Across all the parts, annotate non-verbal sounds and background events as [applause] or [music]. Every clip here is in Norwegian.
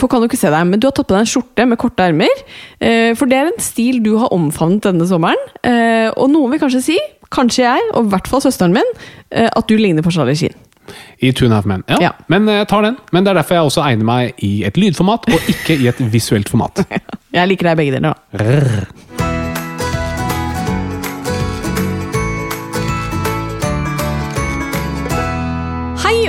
Folk kan jo ikke se deg, men du har tatt på deg en skjorte med korte ermer. Eh, For det er en stil du har omfavnet denne sommeren. Eh, Og noen vil kanskje si, kanskje jeg, og i hvert fall søsteren min, eh, at du ligner på Charlie Sheen. I Two and a Half Men. Ja. Ja. Men jeg tar den. Men det er derfor jeg også egner meg i et lydformat, og ikke i et visuelt format. [laughs] Jeg liker deg begge deler, da.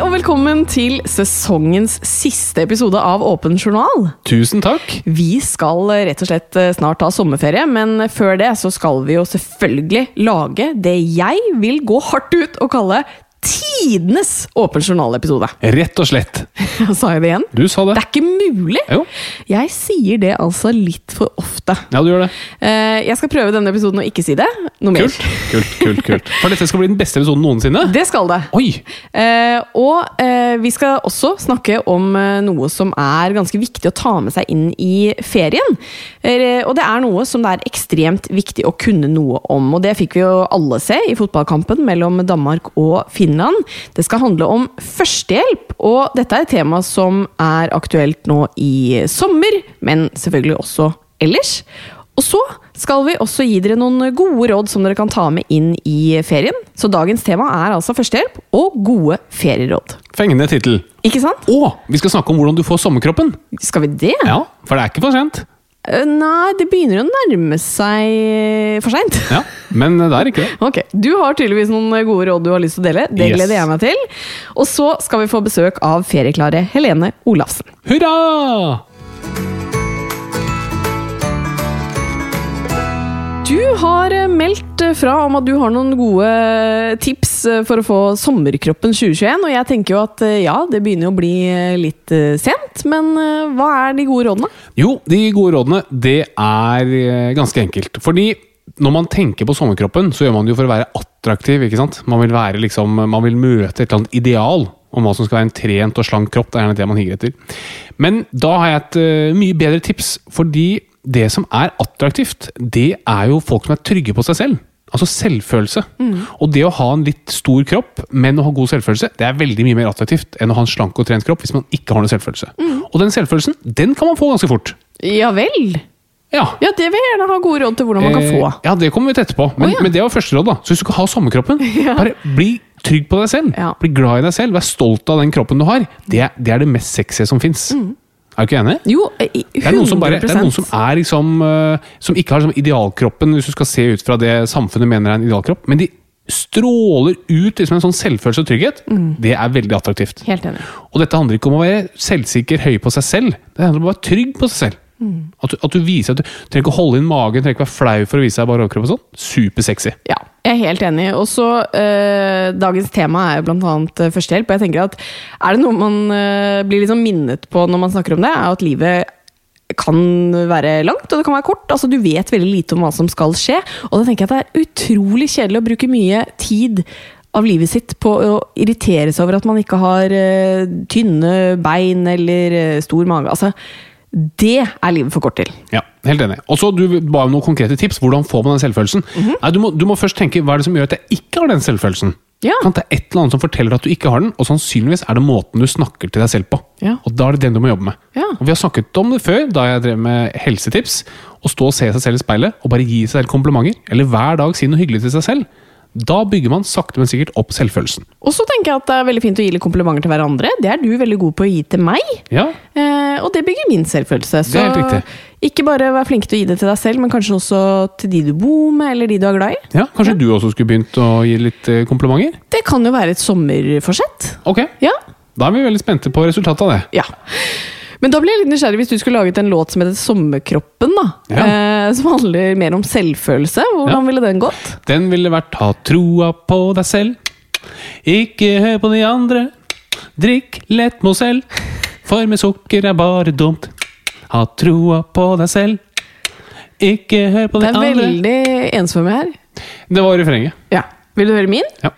Og velkommen til sesongens siste episode av Åpen journal. Tusen takk. Vi skal eh, rett og slett eh, snart ta sommerferie, men før det så skal vi jo selvfølgelig lage det jeg vil gå hardt ut og kalle tidenes Åpen journal-episode. Rett og slett. [laughs] Sa jeg det igjen? Du sa det. Det er ikke mulig! Jo. Jeg sier det altså litt for ofte. Ja, du gjør det. Eh, Jeg skal prøve denne episoden å ikke si det. Noe mer. Kult. Kult, kult, kult. [laughs] For dette skal bli den beste episoden noensinne. Det skal det. Oi! Eh, og eh, vi skal også snakke om noe som er ganske viktig å ta med seg inn i ferien. Og det er noe som det er ekstremt viktig å kunne noe om. Og det fikk vi jo alle se i fotballkampen mellom Danmark og Finland. Det skal handle om førstehjelp, og dette er et tema som er aktuelt nå i sommer, men selvfølgelig også ellers. Og så skal vi også gi dere noen gode råd som dere kan ta med inn i ferien. Så dagens tema er altså førstehjelp og gode ferieråd. Fengende tittel. Ikke sant? Og vi skal snakke om hvordan du får sommerkroppen. Skal vi det? Ja, For det er ikke for sent. Eh, Nei, det begynner å nærme seg for seint. Ja, Men det er ikke det. [laughs] Ok, Du har tydeligvis noen gode råd du har lyst til å dele. Det Yes. gleder jeg meg til. Og så skal vi få besøk av ferieklare Helene Olafsen. Hurra! Du har eh, meldt eh, fra om at du har noen gode tips eh, for å få sommerkroppen 2021. Og jeg tenker jo at ja, det begynner jo å bli litt sent, men hva er de gode rådene? Jo, de gode rådene, det er ganske enkelt. Fordi når man tenker på sommerkroppen, så gjør man det jo for å være attraktiv. ikke sant? Man vil, være liksom, man vil møte et eller annet ideal om hva som skal være en trent og slank kropp. Det er gjerne det man higer etter. Men da har jeg et mye bedre tips, fordi det som er attraktivt, det er jo folk som er trygge på seg selv. Altså selvfølelse. Og det å ha en litt stor kropp, men å ha god selvfølelse, det er veldig mye mer attraktivt enn å ha en slank og trent kropp hvis man ikke har noe selvfølelse. Og den selvfølelsen, den kan man få ganske fort. Ja vel? Ja. Ja, det vil jeg gjerne ha gode råd til hvordan man kan få. Eh, Ja, det kommer vi til etterpå. Men, oh, ja. men det var første råd. da. Så hvis du skal ha sommerkroppen, [laughs] bare bli trygg på deg selv. Ja. Bli glad i deg selv. Vær stolt av den kroppen du har. Det, det er det mest sexy som fins. Mm. Er du ikke enig? Jo, eh, i- 100 Det er noen som, bare, det er noen som er liksom eh, Som ikke har liksom idealkroppen, hvis du skal se ut fra det samfunnet mener er en idealkropp. Men de stråler ut liksom en sånn selvfølelse og trygghet. Det er veldig attraktivt. Helt enig. Og dette handler ikke om å være selvsikker, høy på seg selv. Det handler om å være trygg på seg selv. At, du, at du viser at du trenger ikke å holde inn magen, trenger ikke være flau for å vise deg bare overkropp sånn. Supersexy. Ja, jeg er helt enig. Og så eh, Dagens tema er jo annet eh, førstehjelp. Og jeg tenker at er det noe man eh, blir liksom minnet på når man snakker om det, er at livet kan være langt, og det kan være kort. Altså, du vet veldig lite om hva som skal skje. Og da tenker jeg at det er utrolig kjedelig å bruke mye tid av livet sitt på å irritere seg over at man ikke har eh, tynne bein eller eh, stor mage. Altså, det er livet for kort til. Ja, helt enig. Og så Du ba om noen konkrete tips. Hvordan får man den selvfølelsen? Mhm. Nei, du, må, du må først tenke hva er det som gjør at jeg ikke har den selvfølelsen. Ja. Kan det er et eller annet som forteller at du ikke har den, og sannsynligvis er det måten du snakker til deg selv på. Ja. Og Da er det den du må jobbe med. Ja. Og Vi har snakket om det før, da jeg drev med helsetips. Å stå og se seg selv i speilet og bare gi seg selv komplimenter, eller hver dag si noe hyggelig til seg selv. Da bygger man sakte, men sikkert opp selvfølelsen. Og så tenker jeg at det er veldig fint å gi litt komplimenter til hverandre. Det er du veldig god på å gi til meg. Ja, Eh, og det bygger min selvfølelse. Så Det er helt riktig. ikke bare vær flink til å gi det til deg selv, men kanskje også til de du bor med, eller de du er glad i. ja Kanskje du også skulle begynt å gi litt eh, komplimenter? Det kan jo være et sommerforsett. Ok, Ja. da er vi veldig spente på resultatet av det. ja. Men da ble jeg litt nysgjerrig hvis du skulle laget en låt som heter Sommerkroppen, da. Ja. Eh, som handler mer om selvfølelse. Hvordan Ja. ville den gått? Den ville vært ha troa på deg selv. Ikke hør på de andre. Drikk lett Mozell, for med sukker er bare dumt. Ha troa på deg selv. Ikke hør på de andre. Det er veldig ensformig her. Det var refrenget. Ja. Vil du høre min? Ja.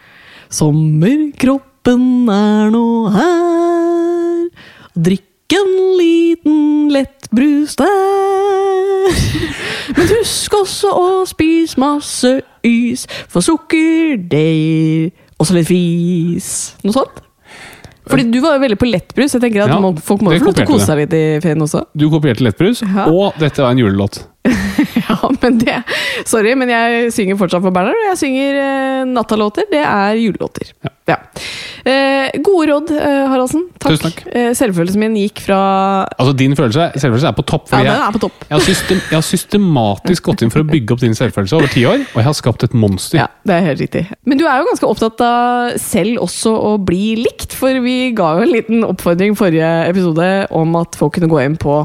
Sommerkroppen er nå her. Drikk en liten lettbrus der. Men husk også å spise masse is, for sukker, det gir også litt fis. Noe sånt? Fordi du var jo veldig på lettbrus. Jeg tenker at Ja, må, Folk må jo få lov til å kose seg litt i ferien også. Du kopierte lettbrus, Ja. og dette var en julelåt. [laughs] Ja, men det Sorry, men jeg synger fortsatt for Bernhard, jeg synger eh, nattalåter. Det er julelåter. Ja. Eh, gode råd, eh, Haraldsen. Takk. Tusen takk. Eh, selvfølelsen min gikk fra Altså, din følelse, selvfølelse er på topp. Ja, den jeg, er på topp. jeg, har system, jeg har systematisk gått inn for å bygge opp din selvfølelse over ti år, og jeg har skapt et monster. Ja, det er helt riktig. Men du er jo ganske opptatt av selv også å bli likt, for vi ga jo en liten oppfordring forrige episode om at folk kunne gå inn på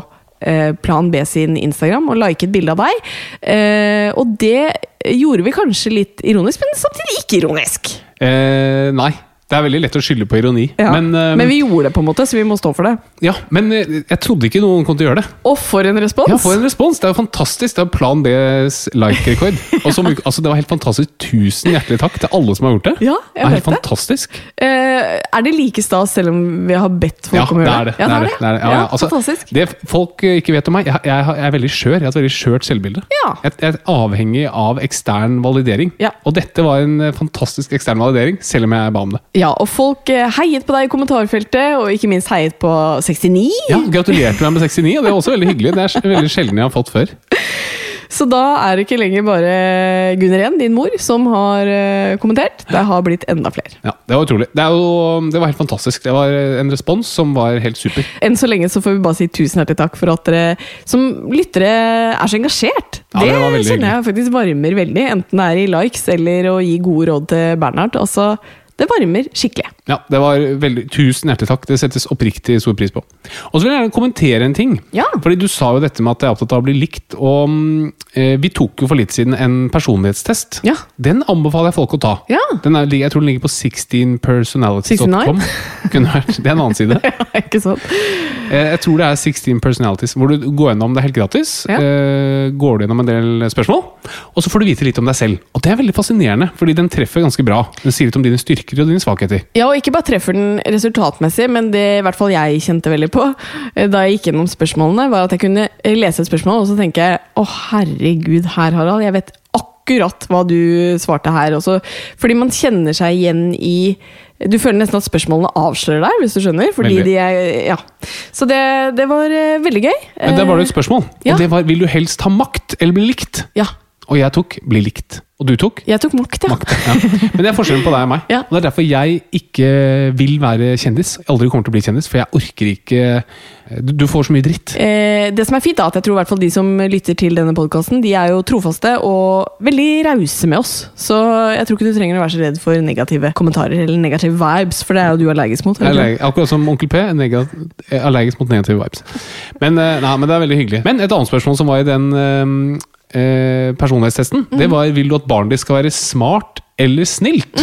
Plan B sin Instagram og like et bilde av deg. Eh, og det gjorde vi kanskje litt ironisk, men samtidig ikke ironisk. Eh, nei, det er veldig lett å skylde på ironi. Ja. Men, uh, Men vi gjorde det på en måte, så vi må stå for det. ja, men eh, jeg trodde ikke noen kom til å gjøre det. Og for en respons! Ja, for en respons! Det er jo fantastisk. Det er Plan Bs like-rekord. [laughs] ja. altså, det var helt fantastisk. Tusen hjertelig takk til alle som har gjort det. Ja, det jeg er vet helt det. fantastisk. Eh, er det like stas selv om vi har bedt folk Ja, om å gjøre det. Ja, det, er det, det, er det. Ja, ja. Altså, fantastisk. det folk ikke vet om meg, jeg, jeg, jeg er veldig skjør. Jeg har et veldig skjørt selvbilde. Ja. Jeg, jeg er avhengig av ekstern validering. Ja. Og dette var en fantastisk ekstern validering, selv om jeg ba om det. Ja, og folk eh, heiet på deg i kommentarfeltet, og ikke minst heiet på 69. Ja, Gratulerte meg med 69, og det er også veldig hyggelig. Det er veldig sjelden jeg har fått før. Så da er det ikke lenger bare Gunneren, din mor, som har eh, kommentert. Det har blitt enda flere. Ja, Det var utrolig. Det, jo, det var helt fantastisk. Det var en respons som var helt super. Enn så lenge så får vi bare si tusen hjertelig takk for at dere som lyttere er så engasjert. Ja, det det kjenner jeg faktisk varmer veldig, enten det er i likes eller å gi gode råd til Bernhard. Altså, det varmer skikkelig. Ja, det var veldig, Tusen hjertelig takk. Det settes oppriktig stor pris på. Og så vil jeg gjerne kommentere en ting. Ja. Fordi Du sa jo dette med at jeg er opptatt av å bli likt. Og mm, eh, Vi tok jo for litt siden en personlighetstest. Ja. Den anbefaler jeg folk å ta. Ja. Den er, jeg tror den ligger på 16personalities.com. [laughs] Kunne vært, Det er en annen side. [laughs] ja, ikke sant? Eh, Jeg tror det er 16 personalities, hvor du går gjennom det helt gratis. Ja. eh, Går du gjennom en del spørsmål, og så får du vite litt om deg selv. Og det er veldig fascinerende, fordi den treffer ganske bra. Den sier litt om dine styrker og dine svakheter. Ja, og ikke bare treffer den resultatmessig, men det i hvert fall jeg kjente veldig på eh, da jeg gikk gjennom spørsmålene, var at jeg kunne eh, lese et spørsmål, og så tenke å herregud, her Harald, jeg vet akkurat hva du svarte her. Også, fordi man kjenner seg igjen i Du føler nesten at spørsmålene avslører deg, hvis du skjønner. Fordi Veldig. de er, ja. Så det, det var eh, veldig gøy. Men der var det et spørsmål, ja. og det var vil du helst ha makt eller bli likt? Ja. Og jeg tok bli likt. Og du tok? Jeg tok makt, ja. Makt. Ja. Men det er forskjellen på deg og meg. Ja. Og Det er derfor jeg ikke vil være kjendis. Jeg aldri kommer til å bli kjendis, for jeg orker ikke Du, du får så mye dritt. Eh, det som er fint, er at jeg tror i hvert fall de som lytter til denne podkasten, de er jo trofaste og veldig rause med oss. Så jeg tror ikke du trenger å være så redd for negative kommentarer eller negative vibes, for det er jo du allergisk mot. Er allerg- akkurat som onkel P, er allergisk mot negative vibes. Men, eh, nei, men det er veldig hyggelig. Men et annet spørsmål som var i den eh, personlighetstesten, Mm. det var vil du at barnet ditt skal være smart eller snilt?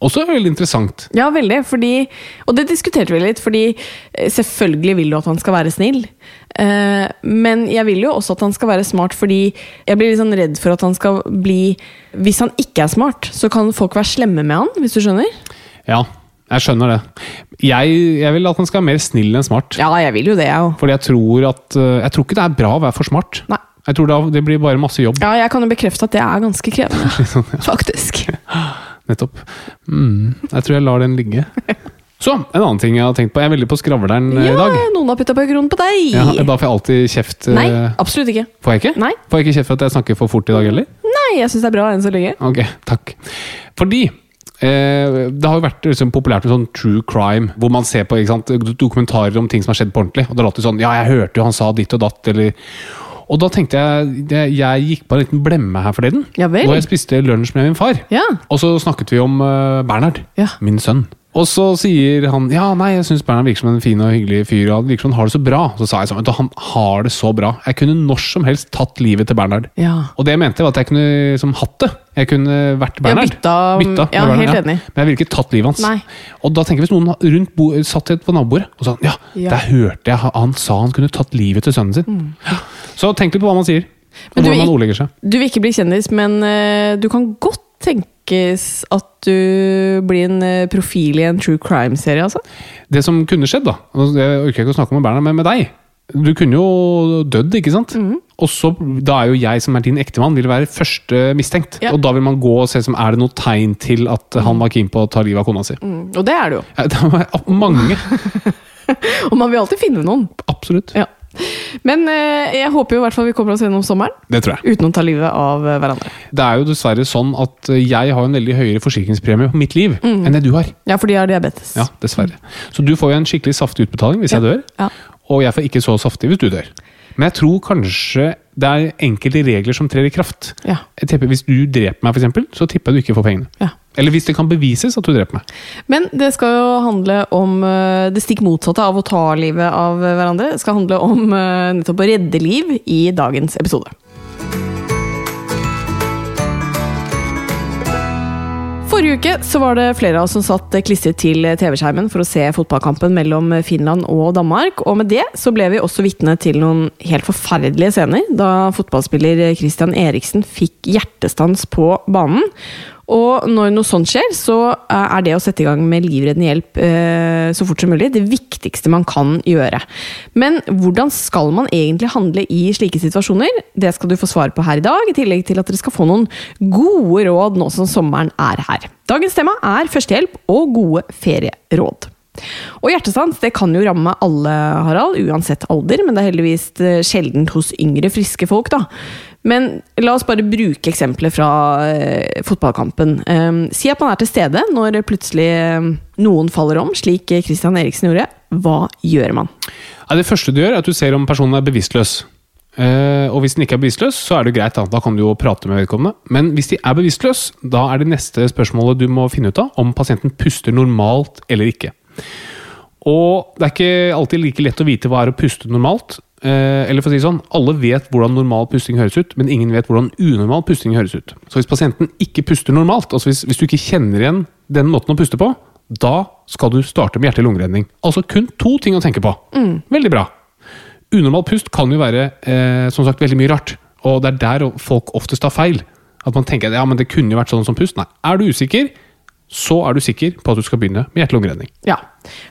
Også veldig interessant. Ja, veldig. Fordi, og det diskuterte vi litt, fordi eh, selvfølgelig vil du at han skal være snill. Eh, men jeg vil jo også at han skal være smart, fordi jeg blir litt sånn redd for at han skal bli Hvis han ikke er smart, så kan folk være slemme med han, hvis du skjønner? Ja, jeg skjønner det. Jeg, jeg vil at han skal være mer snill enn smart. Ja, jeg vil jo det, jeg òg. Fordi jeg tror at Jeg tror ikke det er bra å være for smart. Nei. Jeg tror da, det blir bare masse jobb. Ja, jeg kan jo bekrefte at det er ganske krevende. [laughs] Faktisk. [laughs] Nettopp. Mm, jeg tror jeg lar den ligge. Så, en annen ting jeg har tenkt på. Jeg er veldig på skravleren eh, Ja, i dag. Ja, noen har putta på kronen på deg! Ja, da får jeg alltid kjeft. eh, Nei, absolutt ikke. Får jeg ikke? Nei. Får jeg ikke kjeft for at jeg snakker for fort i dag heller? Nei, jeg syns det er bra enn så lenge. Ok, takk. Fordi eh, det har jo vært liksom, populært med sånn true crime, hvor man ser på sant, dokumentarer om ting som har skjedd på ordentlig. Og det er alltid sånn Ja, jeg hørte jo han sa ditt og datt, eller Og da tenkte jeg Jeg gikk på en liten blemme her forleden. Ja vel. Hvor jeg spiste lunsj med min far. Ja. Og så snakket vi om eh, Bernhard, Ja. min sønn. Og så sier han ja, nei, jeg syns Bernhard virker som en fin og hyggelig fyr. og han virker som han har det så bra. Så sa jeg sånn, vet du, han har det så bra. Jeg kunne når som helst tatt livet til Bernhard. Ja. Og det jeg mente var at jeg kunne liksom, hatt det. Jeg kunne vært Bernhard. bytta- bytta ja, Bernhard, helt enig. Men jeg ville ikke tatt livet hans. Nei. Og da tenker jeg Hvis noen rundt bo, satt på nabobordet og sa ja, Ja. der hørte jeg han, sa han kunne tatt livet til sønnen sin. Mm. Så tenk litt på hva man sier. Og hvordan man ordlegger seg. Du vil ikke bli kjendis, men uh, du kan godt tenkes at du blir en eh, profil i en true crime-serie, altså? Det som kunne skjedd, da Jeg orker ikke å snakke med Bernhard, men med deg. Du kunne jo dødd, ikke sant? Mhm. Og så, Da er jo jeg som er din ektemann, vil være første mistenkt. Ja. Og da vil man gå og se som er det noe tegn til at han var keen på å ta livet av kona si. Mm, og det er det jo. Ja, [laughs] det er mange. [laughs] Og man vil alltid finne noen. Absolutt. Ja. Men eh, jeg håper jo i hvert fall vi kommer oss gjennom sommeren Det tror jeg. uten å ta livet av eh, hverandre. Det er jo dessverre sånn at jeg har en veldig høyere forsikringspremie på mitt liv Mm. enn det du har. Ja, fordi jeg har diabetes. Ja, dessverre. Så du får jo en skikkelig saftig utbetaling hvis jeg dør, Ja. og jeg får ikke så saftig hvis du dør. Men jeg tror kanskje det er enkelte regler som trer i kraft. Ja. Tipper Hvis du dreper meg, for eksempel, så tipper jeg du ikke får pengene. Ja. Eller hvis det kan bevises at du dreper meg. Men det skal jo handle om eh, det stikk motsatte av å ta livet av hverandre. Det skal handle om eh, nettopp å redde liv i dagens episode. Forrige uke så var det flere av oss som satt klistret til TV-skjermen for å se fotballkampen mellom Finland og Danmark. Og med det så ble vi også vitne til noen helt forferdelige scener da fotballspiller Christian Eriksen fikk hjertestans på banen. Og når noe sånt skjer, så er det å sette i gang med livreddende hjelp eh, så fort som mulig det viktigste man kan gjøre. Men hvordan skal man egentlig handle i slike situasjoner? Det skal du få svar på her i dag, i tillegg til at dere skal få noen gode råd nå som sommeren er her. Dagens tema er førstehjelp og gode ferieråd. Og hjertestans det kan jo ramme alle, Harald, uansett alder, men det er heldigvis eh, sjeldent hos yngre, friske folk. da. Men la oss bare bruke eksempler fra eh, fotballkampen. Eh, si at man er til stede når plutselig eh, noen faller om, slik Christian Eriksen gjorde. Hva gjør man? Ja, det første du gjør, er at du ser om personen er bevisstløs. Eh, og hvis den ikke er bevisstløs, så er det greit. Da. da kan du jo prate med vedkommende. Men hvis de er bevisstløs, da er det neste spørsmålet du må finne ut av, om pasienten puster normalt eller ikke. Og det er ikke alltid like lett å vite hva er å puste normalt. Eh, eller for å si sånn, Alle vet hvordan normal pusting høres ut, men ingen vet hvordan unormal pusting høres ut. Så hvis pasienten ikke puster normalt, altså hvis, hvis du ikke kjenner igjen den måten å puste på, da skal du starte med hjerte-lungeredning. Altså kun to ting å tenke på. Veldig bra. Unormal pust kan jo være eh, som sagt veldig mye rart, og det er der folk oftest tar feil. At man tenker ja, men det kunne jo vært sånn som pust. Nei, er du usikker, så er du sikker på at du skal begynne med hjerte-lungeredning. Ja,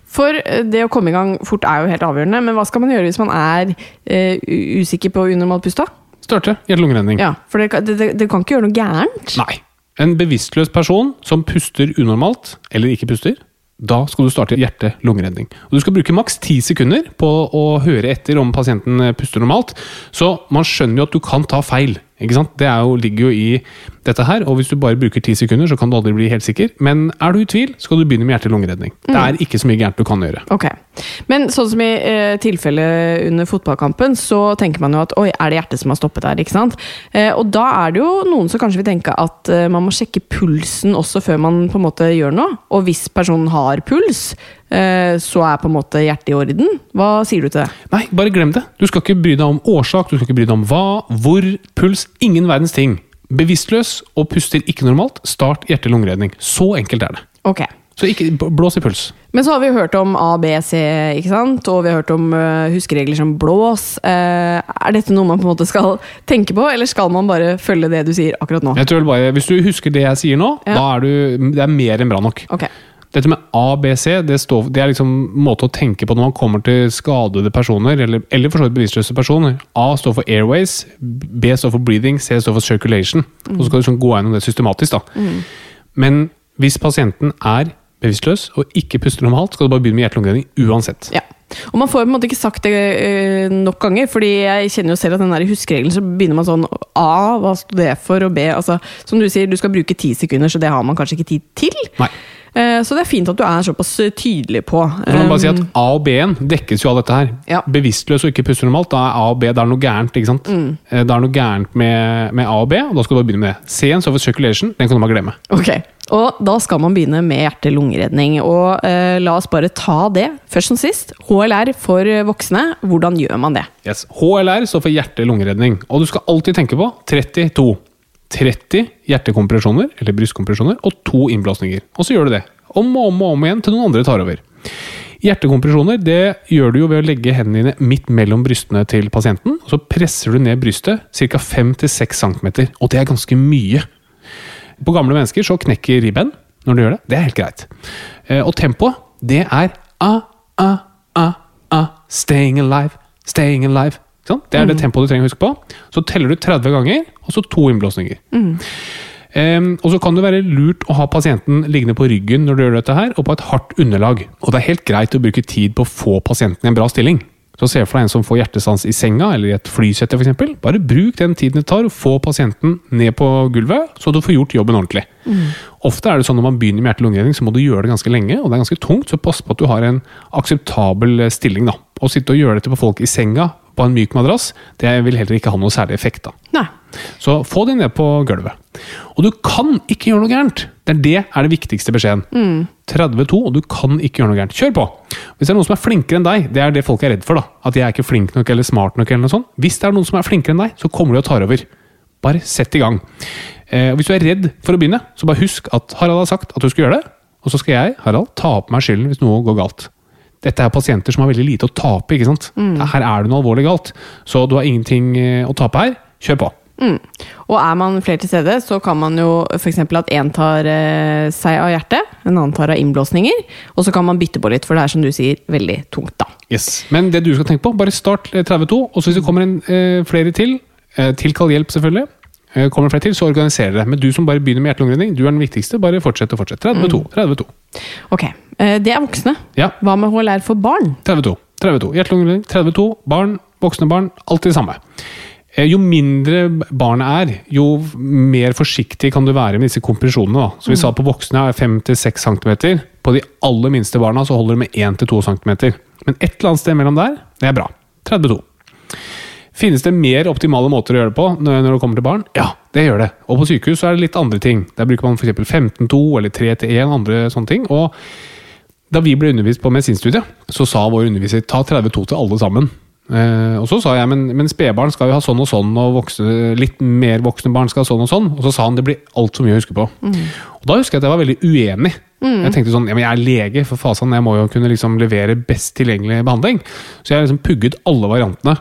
for eh, det å komme i gang fort er jo helt avgjørende, men hva skal man gjøre hvis man er eh, usikker på unormalt pust, da? Starte hjerte-lungeredning. Ja, for det, det, det, kan ikke gjøre noe gærent. Nei. En bevisstløs person som puster unormalt, eller ikke puster, da skal du starte hjerte-lungeredning. Og Du skal bruke maks ti sekunder på å høre etter om pasienten puster normalt. Så man skjønner jo at du kan ta feil. ikke sant? Det er jo, ligger jo i dette her. Og hvis du bare bruker ti sekunder, så kan du aldri bli helt sikker. Men er du i tvil, skal du begynne med hjerte-lungeredning. Det er ikke så mye gærent du kan gjøre. Ok, Men sånn som i eh, tilfellet under fotballkampen, så tenker man jo at oi, er det hjertet som har stoppet der? ikke sant? Eh, og da er det jo noen som kanskje vil tenke at eh, man må sjekke pulsen også før man på en måte gjør noe. Og hvis personen har puls, eh, så er på en måte hjertet i orden. Hva sier du til det? Nei, bare glem det. Du skal ikke bry deg om årsak, du skal ikke bry deg om hva, hvor, puls. Ingen verdens ting. Bevisstløs og puster ikke normalt, start hjerte-lungeredning. Så enkelt er det. Ok. Så ikke blås i puls. Men så har vi hørt om A, B, C, ikke sant? og vi har hørt om uh, huskeregler som blås. Uh, er dette noe man på en måte skal tenke på, eller skal man bare følge det du sier akkurat nå? Jeg tror bare, Hvis du husker det jeg sier nå, Ja. da er du, det er mer enn bra nok. Ok. Dette med A, B, C, det, står, det er liksom måte å tenke på når man kommer til skadede personer, eller, eller for så vidt bevisstløse personer. A står for airways, B står for breathing, C står for circulation. Og så skal du sånn gå gjennom det systematisk. da. Men hvis pasienten er bevisstløs og ikke puster normalt, skal du bare begynne med hjerte-lungeredning uansett. Ja. Og man får på en måte ikke sagt det eh, nok ganger, fordi jeg kjenner jo selv at den der huskeregelen så begynner man sånn A, hva sto det for? Og B, altså Som du sier, du skal bruke ti sekunder, så det har man kanskje ikke tid til. Nei. Eh, Så det er fint at du er såpass eh, tydelig på. Man bare si at Um, A og B-en dekkes jo av dette her. Ja. Bevisstløs og ikke puster normalt, da er A og B det er noe gærent. ikke sant? Mm. Eh, Det er noe gærent med, med A og B, og da skal du bare begynne med det. C-en for circulation, den kan du bare glemme. Ok, og da skal man begynne med hjerte-lungeredning. Og eh, la oss bare ta det først som sist. HLR for voksne, hvordan gjør man det? Yes. HLR står for hjerte-lungeredning, og du skal alltid tenke på 32. 30 hjertekompresjoner, eller brystkompresjoner, og to innblåsninger. Og så gjør du det. Om og om og om igjen til noen andre tar over. Hjertekompresjoner det gjør du jo ved å legge hendene dine midt mellom brystene til pasienten. og Så presser du ned brystet ca. 5-6 cm, og det er ganske mye. På gamle mennesker så knekker ribben når du gjør det. Det er helt greit. Eh, Og tempoet, det er a, a, a, a, staying alive, staying alive. Det er det tempoet du trenger å huske på. Så teller du 30 ganger, og så to innblåsninger. Em, og så kan det være lurt å ha pasienten liggende på ryggen når du gjør dette her, og på et hardt underlag. Og det er helt greit å bruke tid på å få pasienten i en bra stilling. Så se for deg en som får hjertestans i senga eller i et flysete f.eks. Bare bruk den tiden det tar å få pasienten ned på gulvet, så du får gjort jobben ordentlig. Ofte er det sånn når man begynner med hjerte-lungeredning, så må du gjøre det ganske lenge, og det er ganske tungt, så pass på at du har en akseptabel eh, stilling. da. Å sitte og gjøre dette på folk i senga på en myk madrass, det vil heller ikke ha noe særlig effekt. da. Nei. Så få de ned på gulvet. Og du kan ikke gjøre noe gærent! Det er det er det viktigste beskjeden. 32, og du kan ikke gjøre noe gærent. Kjør på! Hvis det er noen som er flinkere enn deg, det er det folk er redd for. da. At jeg er ikke flink nok eller smart nok. eller noe sånt. Hvis det er noen som er flinkere enn deg, så kommer de og tar over. Bare sett i gang. Eh, og hvis du er redd for å begynne, så bare husk at Harald har sagt at du skal gjøre det. Og så skal jeg, Harald, ta på meg skylden hvis noe går galt. Dette er pasienter som har veldig lite å tape. ikke sant? Her er det noe alvorlig galt. Så du har ingenting eh, å tape her. Kjør på. Og er man flere til stede, så kan man jo f.eks. at én tar eh, seg av hjertet, en annen tar av innblåsninger, og så kan man bytte på litt, for det er som du sier, veldig tungt, da. Yes. Men det du skal tenke på, bare start eh, 32, og så hvis det kommer en, eh, flere til, eh, tilkall hjelp selvfølgelig, eh, kommer flere til, så organiserer det. Men du som bare begynner med hjerte-lungeredning, du er den viktigste, bare fortsett og fortsett. 32, 32. Ok, eh, det er voksne. Ja, Hva med HLR for barn? 32. 32. Hjerte-lungeredning, 32. Barn, voksne barn, alltid det samme. Eh, Jo mindre barnet er, jo mer forsiktig kan du være med disse kompresjonene. Da. Så vi sa på voksne er 5-6 cm. På de aller minste barna så holder det med 1-2 cm. Men et eller annet sted mellom der, det er bra. 32. Finnes det mer optimale måter å gjøre det på når det kommer til barn? Ja, det gjør det. Og på sykehus så er det litt andre ting. Der bruker man f.eks. 15-2 eller 3-1, andre sånne ting. Og da vi ble undervist på medisinstudiet, så sa vår underviser ta 32 til alle sammen. Eh, og så sa jeg men, men spedbarn skal jo ha sånn og sånn, og voksne, litt mer voksne barn skal ha sånn og sånn. Og så sa han det blir altfor mye å huske på. Og da husker jeg at jeg var veldig uenig. Jeg tenkte sånn, ja, men jeg er lege, for fasen, jeg må jo kunne liksom levere best tilgjengelig behandling. Så jeg liksom pugget alle variantene.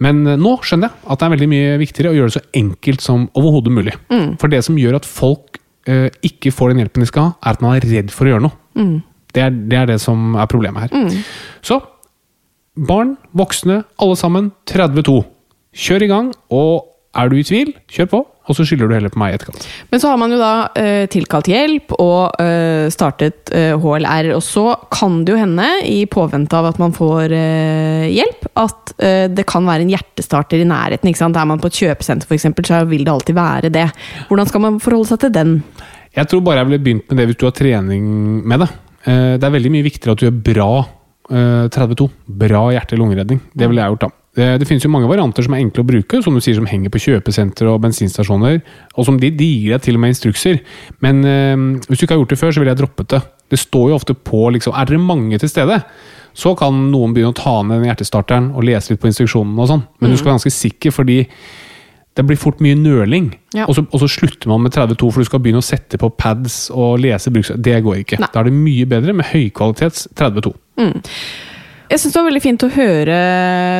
Men eh, nå skjønner jeg at det er veldig mye viktigere å gjøre det så enkelt som overhodet mulig. For det som gjør at folk eh, ikke får den hjelpen de skal ha, er at man er redd for å gjøre noe. Det, er, det er det som er problemet her. Så barn, voksne, alle sammen 32. Kjør i gang, og er du i tvil, kjør på, og så skylder du heller på meg i etterkant. Men så har man jo da eh, tilkalt hjelp og eh, startet eh, HLR, og så kan det jo hende, i påvente av at man får eh, hjelp, at eh, det kan være en hjertestarter i nærheten. ikke sant? Er man på et kjøpesenter f.eks., så vil det alltid være det. Hvordan skal man forholde seg til den? Jeg tror bare jeg ville begynt med det hvis du har trening med det. Eh, Det er veldig mye viktigere at du gjør bra eh, 32. Bra hjerte-lungeredning. Det ville jeg gjort, da. Det, det finnes jo mange varianter som er enkle å bruke, som du sier som henger på kjøpesenter og bensinstasjoner. Og som de, de gir deg til og med instrukser. Men eh, hvis du ikke har gjort det før, så ville jeg droppet det. Det står jo ofte på liksom, Er dere mange til stede? Så kan noen begynne å ta ned den hjertestarteren og lese litt på instruksjonene og sånn. Men du skal være ganske sikker, fordi det blir fort mye nøling. Ja. Og, så, og så slutter man med 32, for du skal begynne å sette på pads og lese bruks... Det går ikke. Nei. Da er det mye bedre med høykvalitets 32. Jeg syns det var veldig fint å høre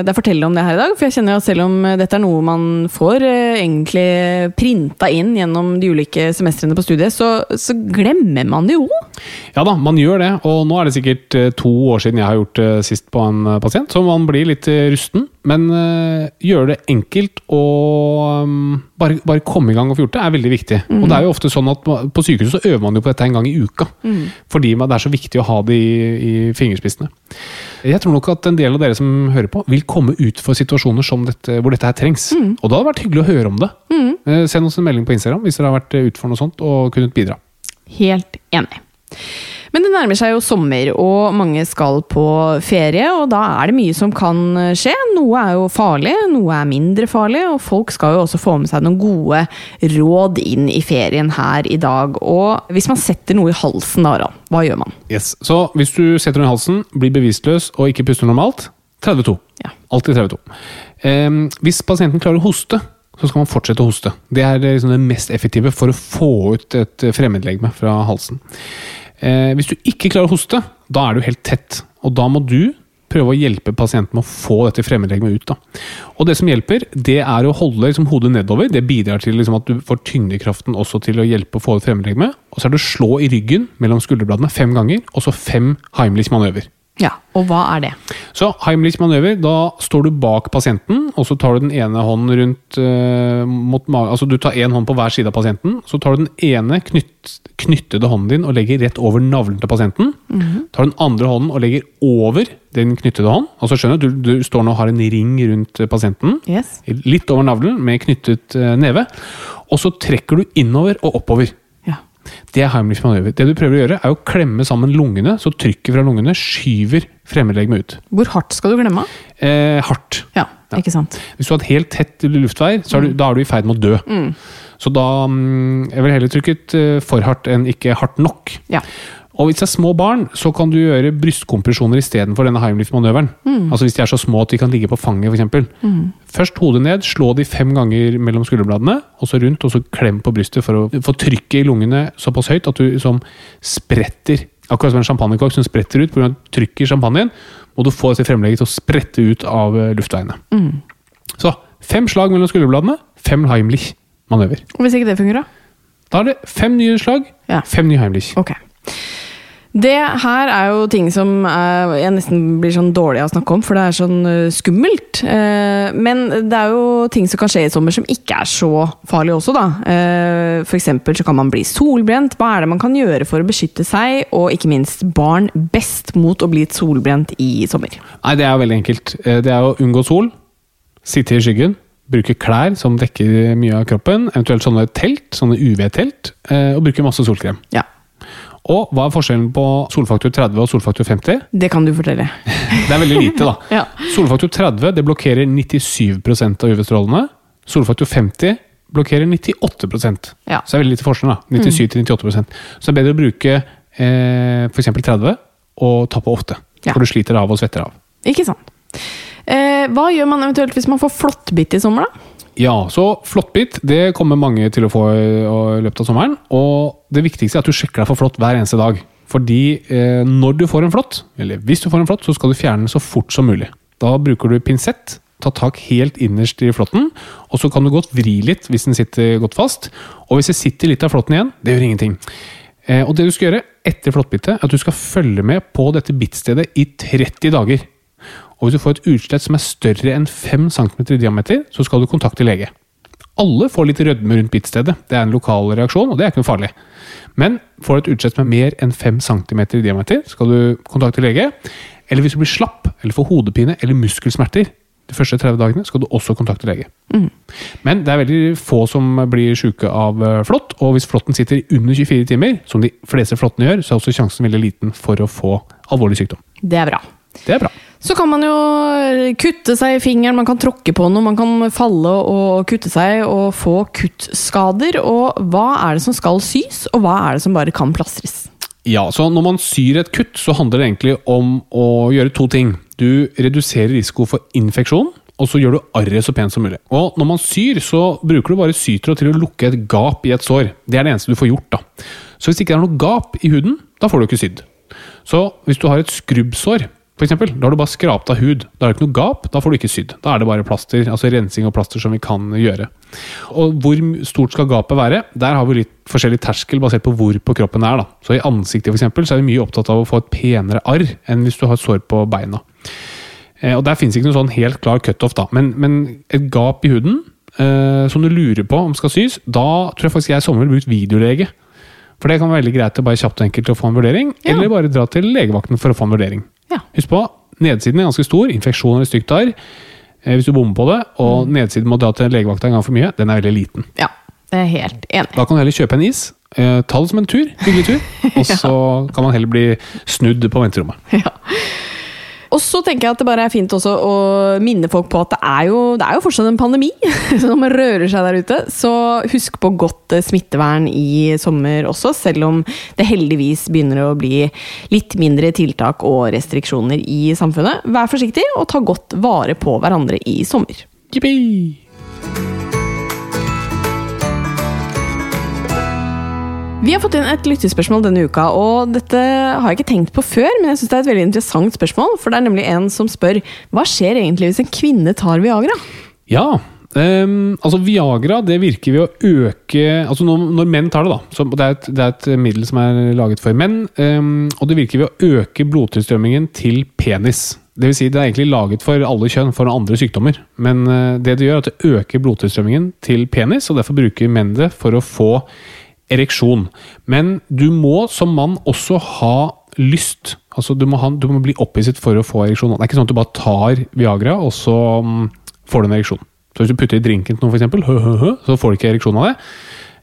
deg fortelle om det her i dag. For jeg kjenner jo at selv om dette er noe man får eh, egentlig printa inn gjennom de ulike semestrene på studiet, så, så glemmer man det jo. Ja da, man gjør det. Og nå er det sikkert eh, to år siden jeg har gjort det sist på en eh, pasient, så man blir litt eh, rusten. Men gjøre det enkelt og um, bare, bare komme i gang og få gjort det, er veldig viktig. Og det er jo ofte sånn at på sykehuset så øver man jo på dette en gang i uka. Fordi det er så viktig å ha det i, i fingerspissene. Jeg tror nok at en del av dere som hører på, vil komme ut for situasjoner som dette, hvor dette her trengs. Og da hadde det vært hyggelig å høre om det. Mm. Send oss en melding på Instagram hvis dere har vært eh, ut for noe sånt og kunnet bidra. Helt enig. Men det nærmer seg jo sommer, og mange skal på ferie, og da er det mye som kan skje. Noe er jo farlig, noe er mindre farlig, og folk skal jo også få med seg noen gode råd inn i ferien her i dag. Og hvis man setter noe i halsen da, Harald, hva gjør man? Yes. Så hvis du setter noe i halsen, blir bevisstløs og ikke puster normalt, 32. Ja. Alltid 32. Um, hvis pasienten klarer å hoste, så skal man fortsette å hoste. Det er liksom det mest effektive for å få ut et fremmedlegeme fra halsen. Eh, hvis du ikke klarer å hoste, da er du helt tett. Og da må du prøve å hjelpe pasienten med å få dette fremmedlegemet ut. Da. Og det som hjelper, det er å holde liksom, hodet nedover. Det bidrar til liksom, at du får tyngdekraften også til å hjelpe å få ut fremmedlegemet. Og så er det å slå i ryggen mellom skulderbladene fem ganger, og så fem Heimlich-manøver. Ja, og hva er det? Så Heimlich manøver, da står du bak pasienten, og så tar du den ene hånden rundt uh, mot magen Altså du tar én hånd på hver side av pasienten, så tar du den ene knytt, knyttede hånden din og legger rett over navlen til pasienten. Tar den andre hånden og legger over den knyttede hånd. Altså skjønner Du du står nå og har en ring rundt eh, pasienten. Yes. Litt over navlen med knyttet eh, neve. Og så trekker du innover og oppover. Ja. Det er Heimlich manøver. Det du prøver å gjøre, er å klemme sammen lungene, så trykket fra lungene skyver fremmedlegemet ut. Hvor hardt skal du glemme? Eh, hardt. Ja, ikke sant? Hvis du har et helt tett luftveier, så er du, da er du i ferd med å dø. Så da mm, Jeg ville heller trykket eh, for hardt enn ikke hardt nok. Ja. Og hvis det er små barn, så kan du gjøre brystkompresjoner istedenfor denne Heimlich-manøveren. Altså hvis de er så små at de kan ligge på fanget, f.eks. Først hodet ned, slå de fem ganger mellom skulderbladene, og så rundt, og så klem på brystet for å få trykket i lungene såpass høyt at du liksom spretter. Akkurat som en champagnekork som spretter ut pga. trykket i champagnen, må du få dette fremlegget til å sprette ut av luftveiene. luftveiene. Så fem slag mellom skulderbladene, fem Heimlich-manøver. Hvis ikke det fungerer, da? Da er det fem nye slag, Ja. fem nye Heimlich. Ok. Det her er jo ting som eh, jeg nesten blir sånn dårlig av å snakke om, for det er sånn eh, skummelt. Eh, men det er jo ting som kan skje i sommer som ikke er så farlig også, da. F.eks. så kan man bli solbrent. Hva er det man kan gjøre for å beskytte seg, og ikke minst barn, best mot å bli solbrent i sommer? Nei, det er jo veldig enkelt. Det er å unngå sol, sitte i skyggen, bruke klær som dekker mye av kroppen, eventuelt sånne telt, sånne UV-telt, og bruke masse solkrem. Ja, Og hva er forskjellen på solfaktor 30 og solfaktor 50? det kan du fortelle. [laughs] Det er veldig lite, da. [laughs] Ja. Solfaktor 30 det blokkerer 97% av UV-strålene. Solfaktor 50 blokkerer 98 Ja. Så det er veldig lite forskjell. da, 97 til 98% Så det er bedre å bruke eh, f.eks. 30 og ta på ofte. Ja. For du sliter av og svetter av. Ikke sant. Eh, hva gjør man eventuelt hvis man får flåttbitt i sommer, da? Ja, så flåttbitt det kommer mange til å få i i løpet av sommeren. Og det viktigste er at du sjekker deg for flått hver eneste dag. Fordi eh, når du får en flått, eller hvis du får en flått, så skal du fjerne den så fort som mulig. Da bruker du pinsett, ta tak helt innerst i flåtten, og så kan du godt vri litt hvis den sitter godt fast. Og hvis det sitter litt av flåtten igjen, det gjør ingenting. Eh, og det du skal gjøre etter flåttbittet, er at du skal følge med på dette bittstedet i 30 dager. Og hvis du får et utslett som er større enn 5 cm i diameter, så skal du kontakte lege. Alle får litt rødme rundt bittstedet. Det er en lokal reaksjon, og det er ikke noe farlig. Men får du et utslett som er mer enn 5 cm i diameter, skal du kontakte lege. Eller hvis du blir slapp, eller får hodepine eller muskelsmerter de første 30 dagene, skal du også kontakte lege. Men det er veldig få som blir syke av eh, flått, og hvis flåtten sitter under 24 timer, som de fleste flåttene gjør, så er også sjansen veldig liten for å få alvorlig sykdom. Det er bra. Det er bra. Så kan man jo kutte seg i fingeren, man kan tråkke på noe, man kan falle og kutte seg og få kuttskader. Og hva er det som skal sys, og hva er det som bare kan plastres? Ja, så Når man syr et kutt, så handler det egentlig om å gjøre to ting. Du reduserer risiko for infeksjon, og så gjør du arret så pent som mulig. Og når man syr, så bruker du bare sytråd til å lukke et gap i et sår. Det er det eneste du får gjort, da. Så hvis det ikke er noe gap i huden, da får du ikke sydd. Så hvis du har et skrubbsår, for eksempel, da har du bare skrapt av hud. Da er det ikke noe gap, da får du ikke sydd. Da er det bare plaster, altså rensing og plaster som vi kan gjøre. Og hvor stort skal gapet være? Der har vi litt forskjellig terskel basert på hvor på kroppen det er. da. Så i ansiktet for eksempel, så er vi mye opptatt av å få et penere arr enn hvis du har et sår på beina. Eh, og Der finnes ikke noen sånn helt klar cutoff, da. Men, men, et gap i huden eh, som du lurer på om skal sys, da tror jeg faktisk jeg i sommer vil bruke videolege. For det kan være veldig greit å bare kjapt og enkelt å få en vurdering, Ja. eller bare dra til legevakten for å få en vurdering. Ja. Husk på, nedsiden er ganske stor, infeksjon eller stygt arr, eh, hvis du bommer på det, og Mm. nedsiden må dra til legevakta en gang for mye, den er veldig liten. Ja, det er helt enig. Da kan du heller kjøpe en is, eh, ta det som en tur, hyggelig tur, [laughs] og så kan man heller bli snudd på venterommet. Ja. Og så tenker jeg at det bare er fint også å minne folk på at det er jo, det er jo fortsatt en pandemi [laughs] som rører seg der ute. Så husk på godt eh, smittevern i sommer også, selv om det heldigvis begynner å bli litt mindre tiltak og restriksjoner i samfunnet. Vær forsiktig og ta godt vare på hverandre i sommer. Yippee! Vi har fått inn et lyttespørsmål denne uka, og dette har jeg ikke tenkt på før, men jeg synes det er et veldig interessant spørsmål, for det er nemlig en som spør hva skjer egentlig hvis en kvinne tar Viagra? Ja, um, altså Viagra det virker ved å øke altså når, når menn tar det, da så det, er et, det er et middel som er laget for menn. Um, og det virker ved å øke blodtilstrømmingen til penis. Det vil si, det er egentlig laget for alle kjønn, for andre sykdommer. Men eh, det det gjør, er at det øker blodtilstrømmingen til penis, og derfor bruker menn det for å få ereksjon. Men du må som mann også ha lyst. Altså du må, ha, du må bli opphisset for å få ereksjon. Det er ikke sånn at du bare tar Viagra, og så mm, får du en ereksjon. Så hvis du putter i drinken til noen, eksempel, hø, hø, hø, så får du ikke ereksjon av det.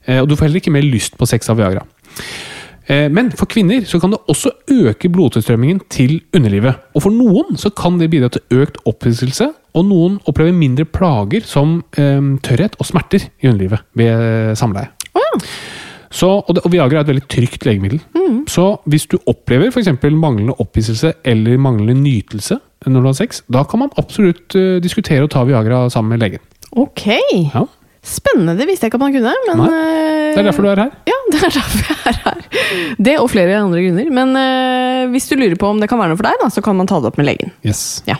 Eh, Og du får heller ikke mer lyst på sex av Viagra. Eh, Men for kvinner så kan det også øke blodtilstrømmingen til underlivet. Og for noen så kan det bidra til økt opphisselse, og noen opplever mindre plager som eh, tørrhet og smerter i underlivet ved samleie. Så, og, det, og Viagra er et veldig trygt legemiddel. Så hvis du opplever f.eks. manglende opphisselse eller manglende nytelse når du har sex, da kan man absolutt uh, diskutere å ta Viagra sammen med legen. Ok, Ja, spennende. Det visste jeg ikke at man kunne. Men, Nei, Det er derfor du er her. Ja, [laughs] det er derfor jeg er her. Det og flere andre grunner. Men uh, hvis du lurer på om det kan være noe for deg, da, så kan man ta det opp med legen. Yes. Ja.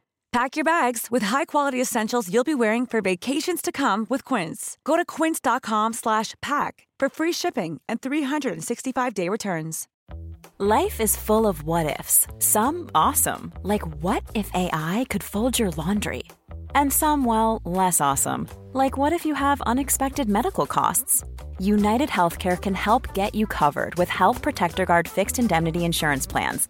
Pack your bags with high-quality essentials you'll be wearing for vacations to come with Quince. Go to quince.com slash pack for free shipping and 365-day returns. Life is full of what ifs. Some awesome, like what if AI could fold your laundry? And some, well, less awesome, like what if you have unexpected medical costs? United Healthcare can help get you covered with Health Protector Guard fixed indemnity insurance plans.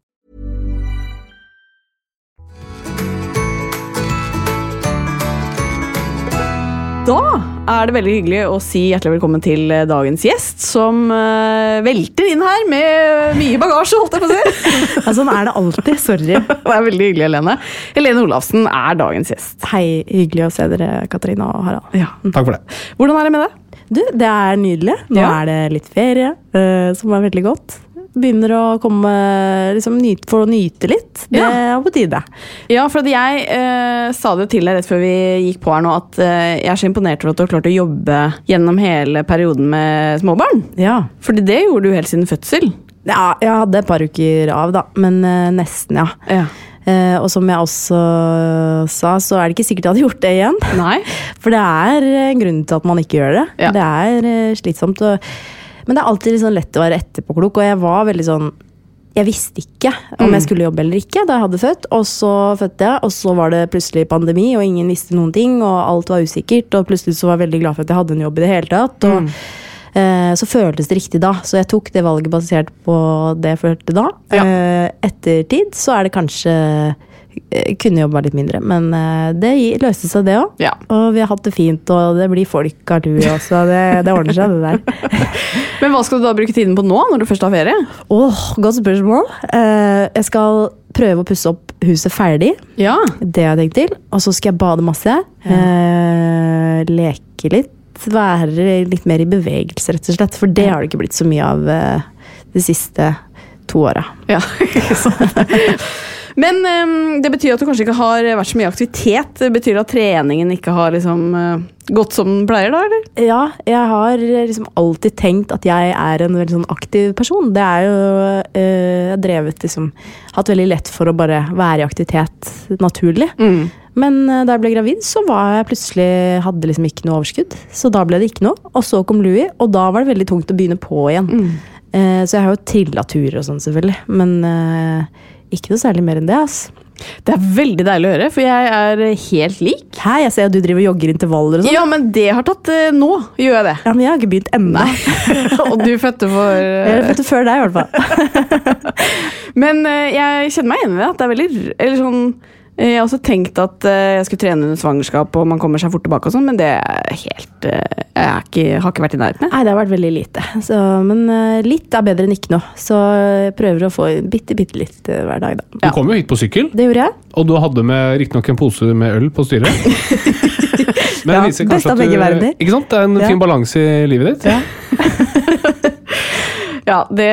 Da er det veldig hyggelig å si hjertelig velkommen til eh, dagens gjest, som eh, velter inn her med mye bagasje, holdt jeg på å si. [laughs] Ja, sånn er det alltid. Sorry. [laughs] det er veldig hyggelig, Helene. Helene Olafsen er dagens gjest. Hei, hyggelig å se dere, Katarina og Harald. Ja. Takk for det. Hvordan er det med deg? Du, det er nydelig. Nå Ja. er det litt ferie, eh, som er veldig godt. Begynner å komme liksom, nyt, For å nyte litt. Det Ja. er på tide. Ja, for jeg eh, sa det til deg rett før vi gikk på her nå, at eh, jeg er så imponert over at du har klart å jobbe gjennom hele perioden med småbarn. Ja. Fordi det gjorde du helt siden fødsel. ja. Jeg hadde et par uker av, da. Men eh, nesten, ja. Ja. Eh, og som jeg også sa, så er det ikke sikkert jeg hadde gjort det igjen. Nei? [laughs] For det er en grunn til at man ikke gjør det. Ja. Det er eh, slitsomt. Og, men det er alltid sånn lett å være etterpåklok, og jeg var veldig sånn jeg visste ikke om Mm. jeg skulle jobbe eller ikke da jeg hadde født. Og så fødte jeg, og så var det plutselig pandemi, og ingen visste noen ting. Og alt var usikkert, og plutselig så var jeg veldig glad for at jeg hadde en jobb i det hele tatt. Og Mm. eh, så føltes det riktig da, så jeg tok det valget basert på det jeg følte da. Ja. Eh, ettertid så er det kanskje kunne jobba litt mindre, men eh, det løste seg, det òg. Ja. Og vi har hatt det fint, og det blir folk av du også. Det, det ordner seg, det der. [laughs] Men hva skal du da bruke tiden på nå, når du først har ferie? Åh, godt spørsmål. Eh, jeg skal prøve å pusse opp huset ferdig. Ja. Det har jeg tenkt til. Og så skal jeg bade masse. Eh, leke litt. Være litt mer i bevegelse, rett og slett. For det har det ikke blitt så mye av eh, de siste to åra. Ja, [laughs] ikke sant. Men um, det betyr at du kanskje ikke har vært så mye aktivitet. Det betyr at treningen ikke har liksom eh, gått som den pleier, da? eller? Ja, jeg har liksom alltid tenkt at jeg er en veldig sånn aktiv person. Det er jo eh, Jeg har drevet liksom Hatt veldig lett for å bare være i aktivitet naturlig. Men eh, da jeg ble gravid, så var jeg plutselig hadde liksom ikke noe overskudd. Så da ble det ikke noe. Og så kom Louis, og da var det veldig tungt å begynne på igjen. Eh, så jeg har jo trilla turer og sånn, selvfølgelig. Men eh, ikke noe særlig mer enn det. ass. Det er veldig deilig å høre, for jeg er helt lik. Hæ, jeg ser at du driver og jogger intervaller og sånn. Ja, men det har tatt eh, Nå gjør jeg det. Ja, men jeg har ikke begynt ennå. [laughs] Og du fødte for [laughs] Jeg eh, fødte før deg, i hvert fall. [laughs] Men eh, jeg kjenner meg igjen i det. At det er veldig Eller sånn Jeg har også tenkt at eh, jeg skulle trene under svangerskap, og man kommer seg fort tilbake og sånn, men det er helt eh, Jeg er ikke, har ikke vært i nærheten. Nei, det har vært veldig lite. Så, men eh, litt er bedre enn ikke noe. Så jeg prøver å få bitte, bitte litt eh, hver dag, da. Du kom jo hit på sykkel, Det gjorde jeg. og du hadde med riktignok en pose med øl på styret. [laughs] Men Ja, det viser kanskje at du, ikke sant? Det er en Ja. fin balanse i livet ditt. Ja. [laughs] Ja, det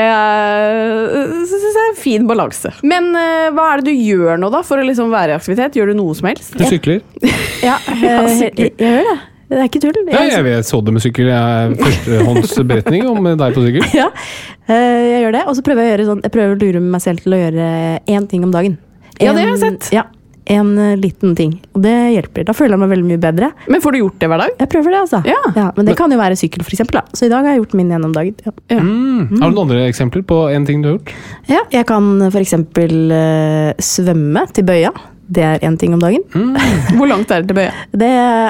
syns jeg er en fin balanse. Men uh, hva er det du gjør nå, da, for å liksom være i aktivitet? Gjør du noe som helst? Du sykler. [laughs] Ja, eh, jeg, jeg, gjør det. Det er ikke tull. Ja, jeg vet, så det med sykkel. Jeg er Førstehåndsberetning om deg på sykkel. [laughs] Ja, eh, jeg gjør det. Og så prøver jeg å gjøre sånn Jeg prøver å lure meg selv til å gjøre én ting om dagen. Ja, det har jeg sett. Ja, En eh, liten ting. Og det hjelper. Da føler jeg meg veldig mye bedre. Men får du gjort det hver dag? Jeg prøver det, altså. Ja. men det kan jo være sykkel, for eksempel. Da. Så i dag har jeg gjort min gjennom dagen. Ja. Mm. Har du noen andre eksempler på en ting du har gjort? Ja, jeg kan for eksempel eh, svømme til Bøya. Det er én ting om dagen. [laughs] Hvor langt er det til Bøya? Det er,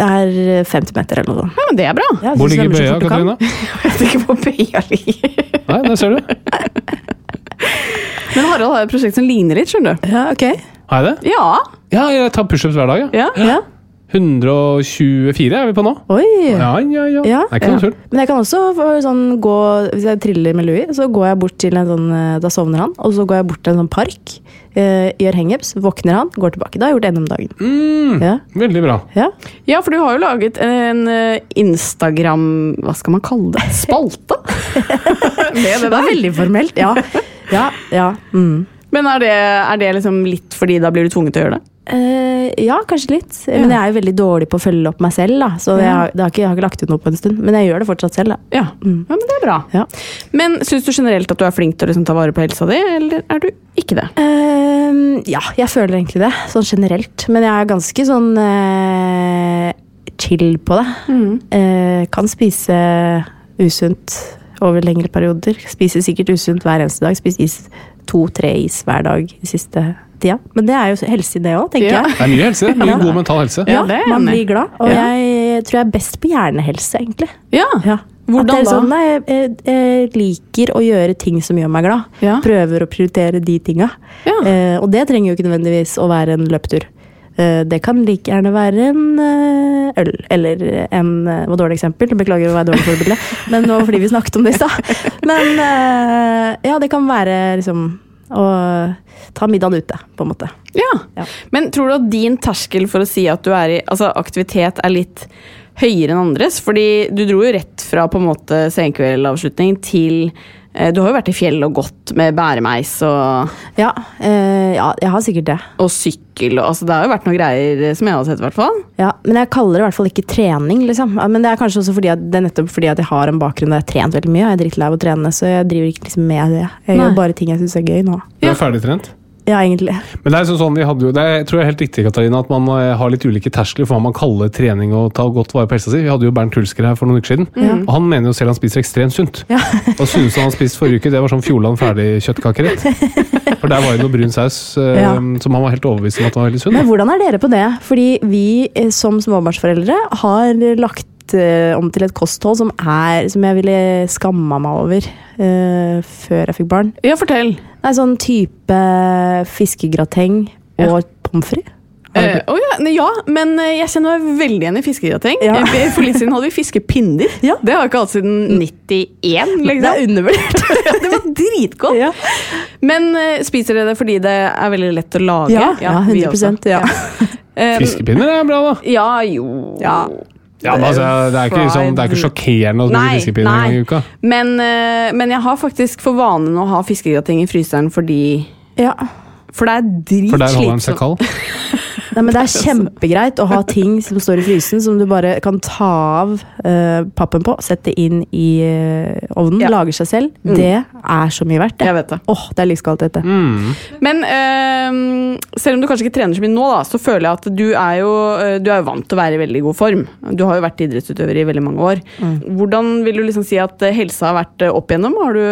er 50 meter eller noe sånt. Ja, men det er bra. Ja, Hvor ligger Bøya, fort. Katarina? [laughs] Jeg vet ikke hvor Bøya ligger. Nei, der ser du. [laughs] Men Harald har et prosjekt som ligner litt, skjønner du. Ja, ok. Har jeg det? Ja. Ja, jeg tar pushups hver dag. Ja. ja. Ja. 124 er vi på nå. Oi! Ja, ja, ja. Ja, Det er ikke noe tull. Men jeg kan også sånn gå Hvis jeg triller med Louis, så går jeg bort til en sånn eh, Da sovner han, og så går jeg bort til en sånn park. eh, gjør hangups, våkner han, går tilbake. Da har jeg gjort en om dagen. Mm, Ja. veldig bra. Ja. Ja, for du har jo laget en eh, Instagram Hva skal man kalle det? Spalte? [laughs] Det Det var veldig formelt. Ja. Ja. ja. Mm. Men er det, er det liksom litt fordi da blir du tvunget til å gjøre det? Eh, ja, kanskje litt. Men jeg er jo veldig dårlig på å følge opp meg selv. Da. Så jeg, har, har ikke, jeg har ikke lagt ut noe på en stund. Men jeg gjør det fortsatt selv. Da. Ja, ja men det er bra. Ja. Men syns du generelt at du er flink til å liksom ta vare på helsa di, eller er du ikke det? Uh, ja, jeg føler egentlig det, sånn generelt. Men jeg er ganske sånn uh, chill på det. Eh, kan spise usunt over lengre perioder. Spiser sikkert usunt hver eneste dag. Spiser is, to-tre is hver dag i siste tida. Men det er jo helse i det òg, tenker Ja. jeg. Det er mye helse. Mye Ja. god mental helse. Ja, det er man blir glad. Og Ja. jeg tror jeg er best på hjernehelse, egentlig. Ja. Ja. Hvordan At det er da? Sånn, nei, jeg, jeg, jeg liker å gjøre ting som gjør meg glad. Ja. Prøver å prioritere de tinga. Ja. Eh, og det trenger jo ikke nødvendigvis å være en løpetur. Eh, Det kan like gjerne være en eh, øl, eller en eh, Det var dårlig eksempel, beklager å være dårlig forbilde, [laughs] men nå fordi vi snakket om det i stad. Men eh, ja, det kan være liksom å ta middagen ute, på en måte. Ja. Ja. Men tror du at din terskel for å si at du er i altså aktivitet er litt høyere enn andres? Fordi du dro jo rett fra på en måte senkveldavslutning til eh, Du har jo vært i fjellet og gått med bæremeis og, Ja, eh, ja, jeg har sikkert det. og sykkel og altså Det har jo vært noen greier eh, som jeg har sett, i hvert fall. Ja, Men jeg kaller det i hvert fall ikke trening. liksom. Men det er kanskje også fordi at, det er nettopp fordi at jeg har en bakgrunn der jeg har trent veldig mye. og Jeg er drittlei av å trene, så jeg driver ikke liksom med det. Jeg Nei. gjør bare ting jeg syns er gøy nå. Du er ferdigtrent? Ja, egentlig. Men det er sånn, sånn vi hadde jo, det er, jeg tror jeg er helt riktig, Katarina, at man eh, har litt ulike terskler for hva man kaller trening og ta godt vare på helsa si. Vi hadde jo Bernt Hulsker her for noen uker siden, og han mener jo selv han spiser ekstremt sunt. Ja. Og synes han spiste forrige uke, det var sånn Fjordland ferdig-kjøttkakerett. For der var jo noe brun saus eh, Ja. som han var helt overbevist om at var veldig sunn. Men hvordan er dere på det? Fordi vi eh, som småbarnsforeldre har lagt eh, om til et kosthold som er som jeg ville skamma meg over uh, før jeg fikk barn. Ja, fortell. Det er sånn type fiskegrateng og pommes frites. Uh, oh ja, ne, ja, men jeg kjenner meg veldig igjen i fiskegrateng. Ja. For litt siden hadde vi fiskepinner. Ja. Det har vi ikke hatt siden 91. Det Liksom. er undervurdert. [laughs] Ja, det var dritgodt! Ja. Men uh, spiser dere det fordi det er veldig lett å lage? Ja, ja, 100 også. ja. [laughs] Fiskepinner er bra, da. Ja, jo Ja. Men altså, det, er ikke, liksom, det er ikke sjokkerende å spise fiskepinner en gang i uka. Men, eh, men jeg har faktisk for vanen å ha fiskegrateng i fryseren fordi ja. For det er For der holder den seg dritslitsomt. kald. [laughs] Nei, men Det er kjempegreit å ha ting som står i frysen, som du bare kan ta av uh, pappen på, sette inn i uh, ovnen, Ja. lager seg selv. Det er så mye verdt. det. Jeg vet det. Åh, det er livskvalitet, dette. Mm. Men uh, selv om du kanskje ikke trener så mye nå, da, så føler jeg at du er jo eh, du er vant til å være i veldig god form. Du har jo vært idrettsutøver i veldig mange år. Hvordan vil du liksom si at helsa har vært opp igjennom? Har du,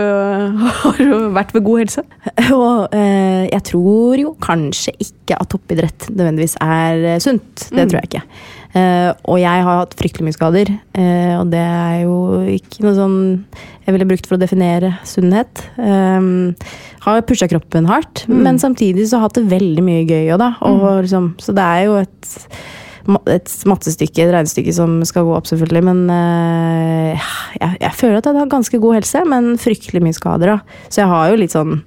[laughs] har du vært ved god helse? [laughs] Og eh, jeg tror jo kanskje ikke at toppidrett nødvendigvis er eh, sunt. Det tror jeg ikke. Uh, og jeg har hatt fryktelig mye skader, uh, og det er jo ikke noe sånn jeg ville brukt for å definere sunnhet. Um, har pusha kroppen hardt, men samtidig så har hatt det veldig mye gøy òg, da. Og liksom, så det er jo et et mattestykke, et regnestykke som skal gå opp, selvfølgelig. Men uh, jeg, jeg føler at jeg har ganske god helse, men fryktelig mye skader. da. Så jeg har jo litt sånn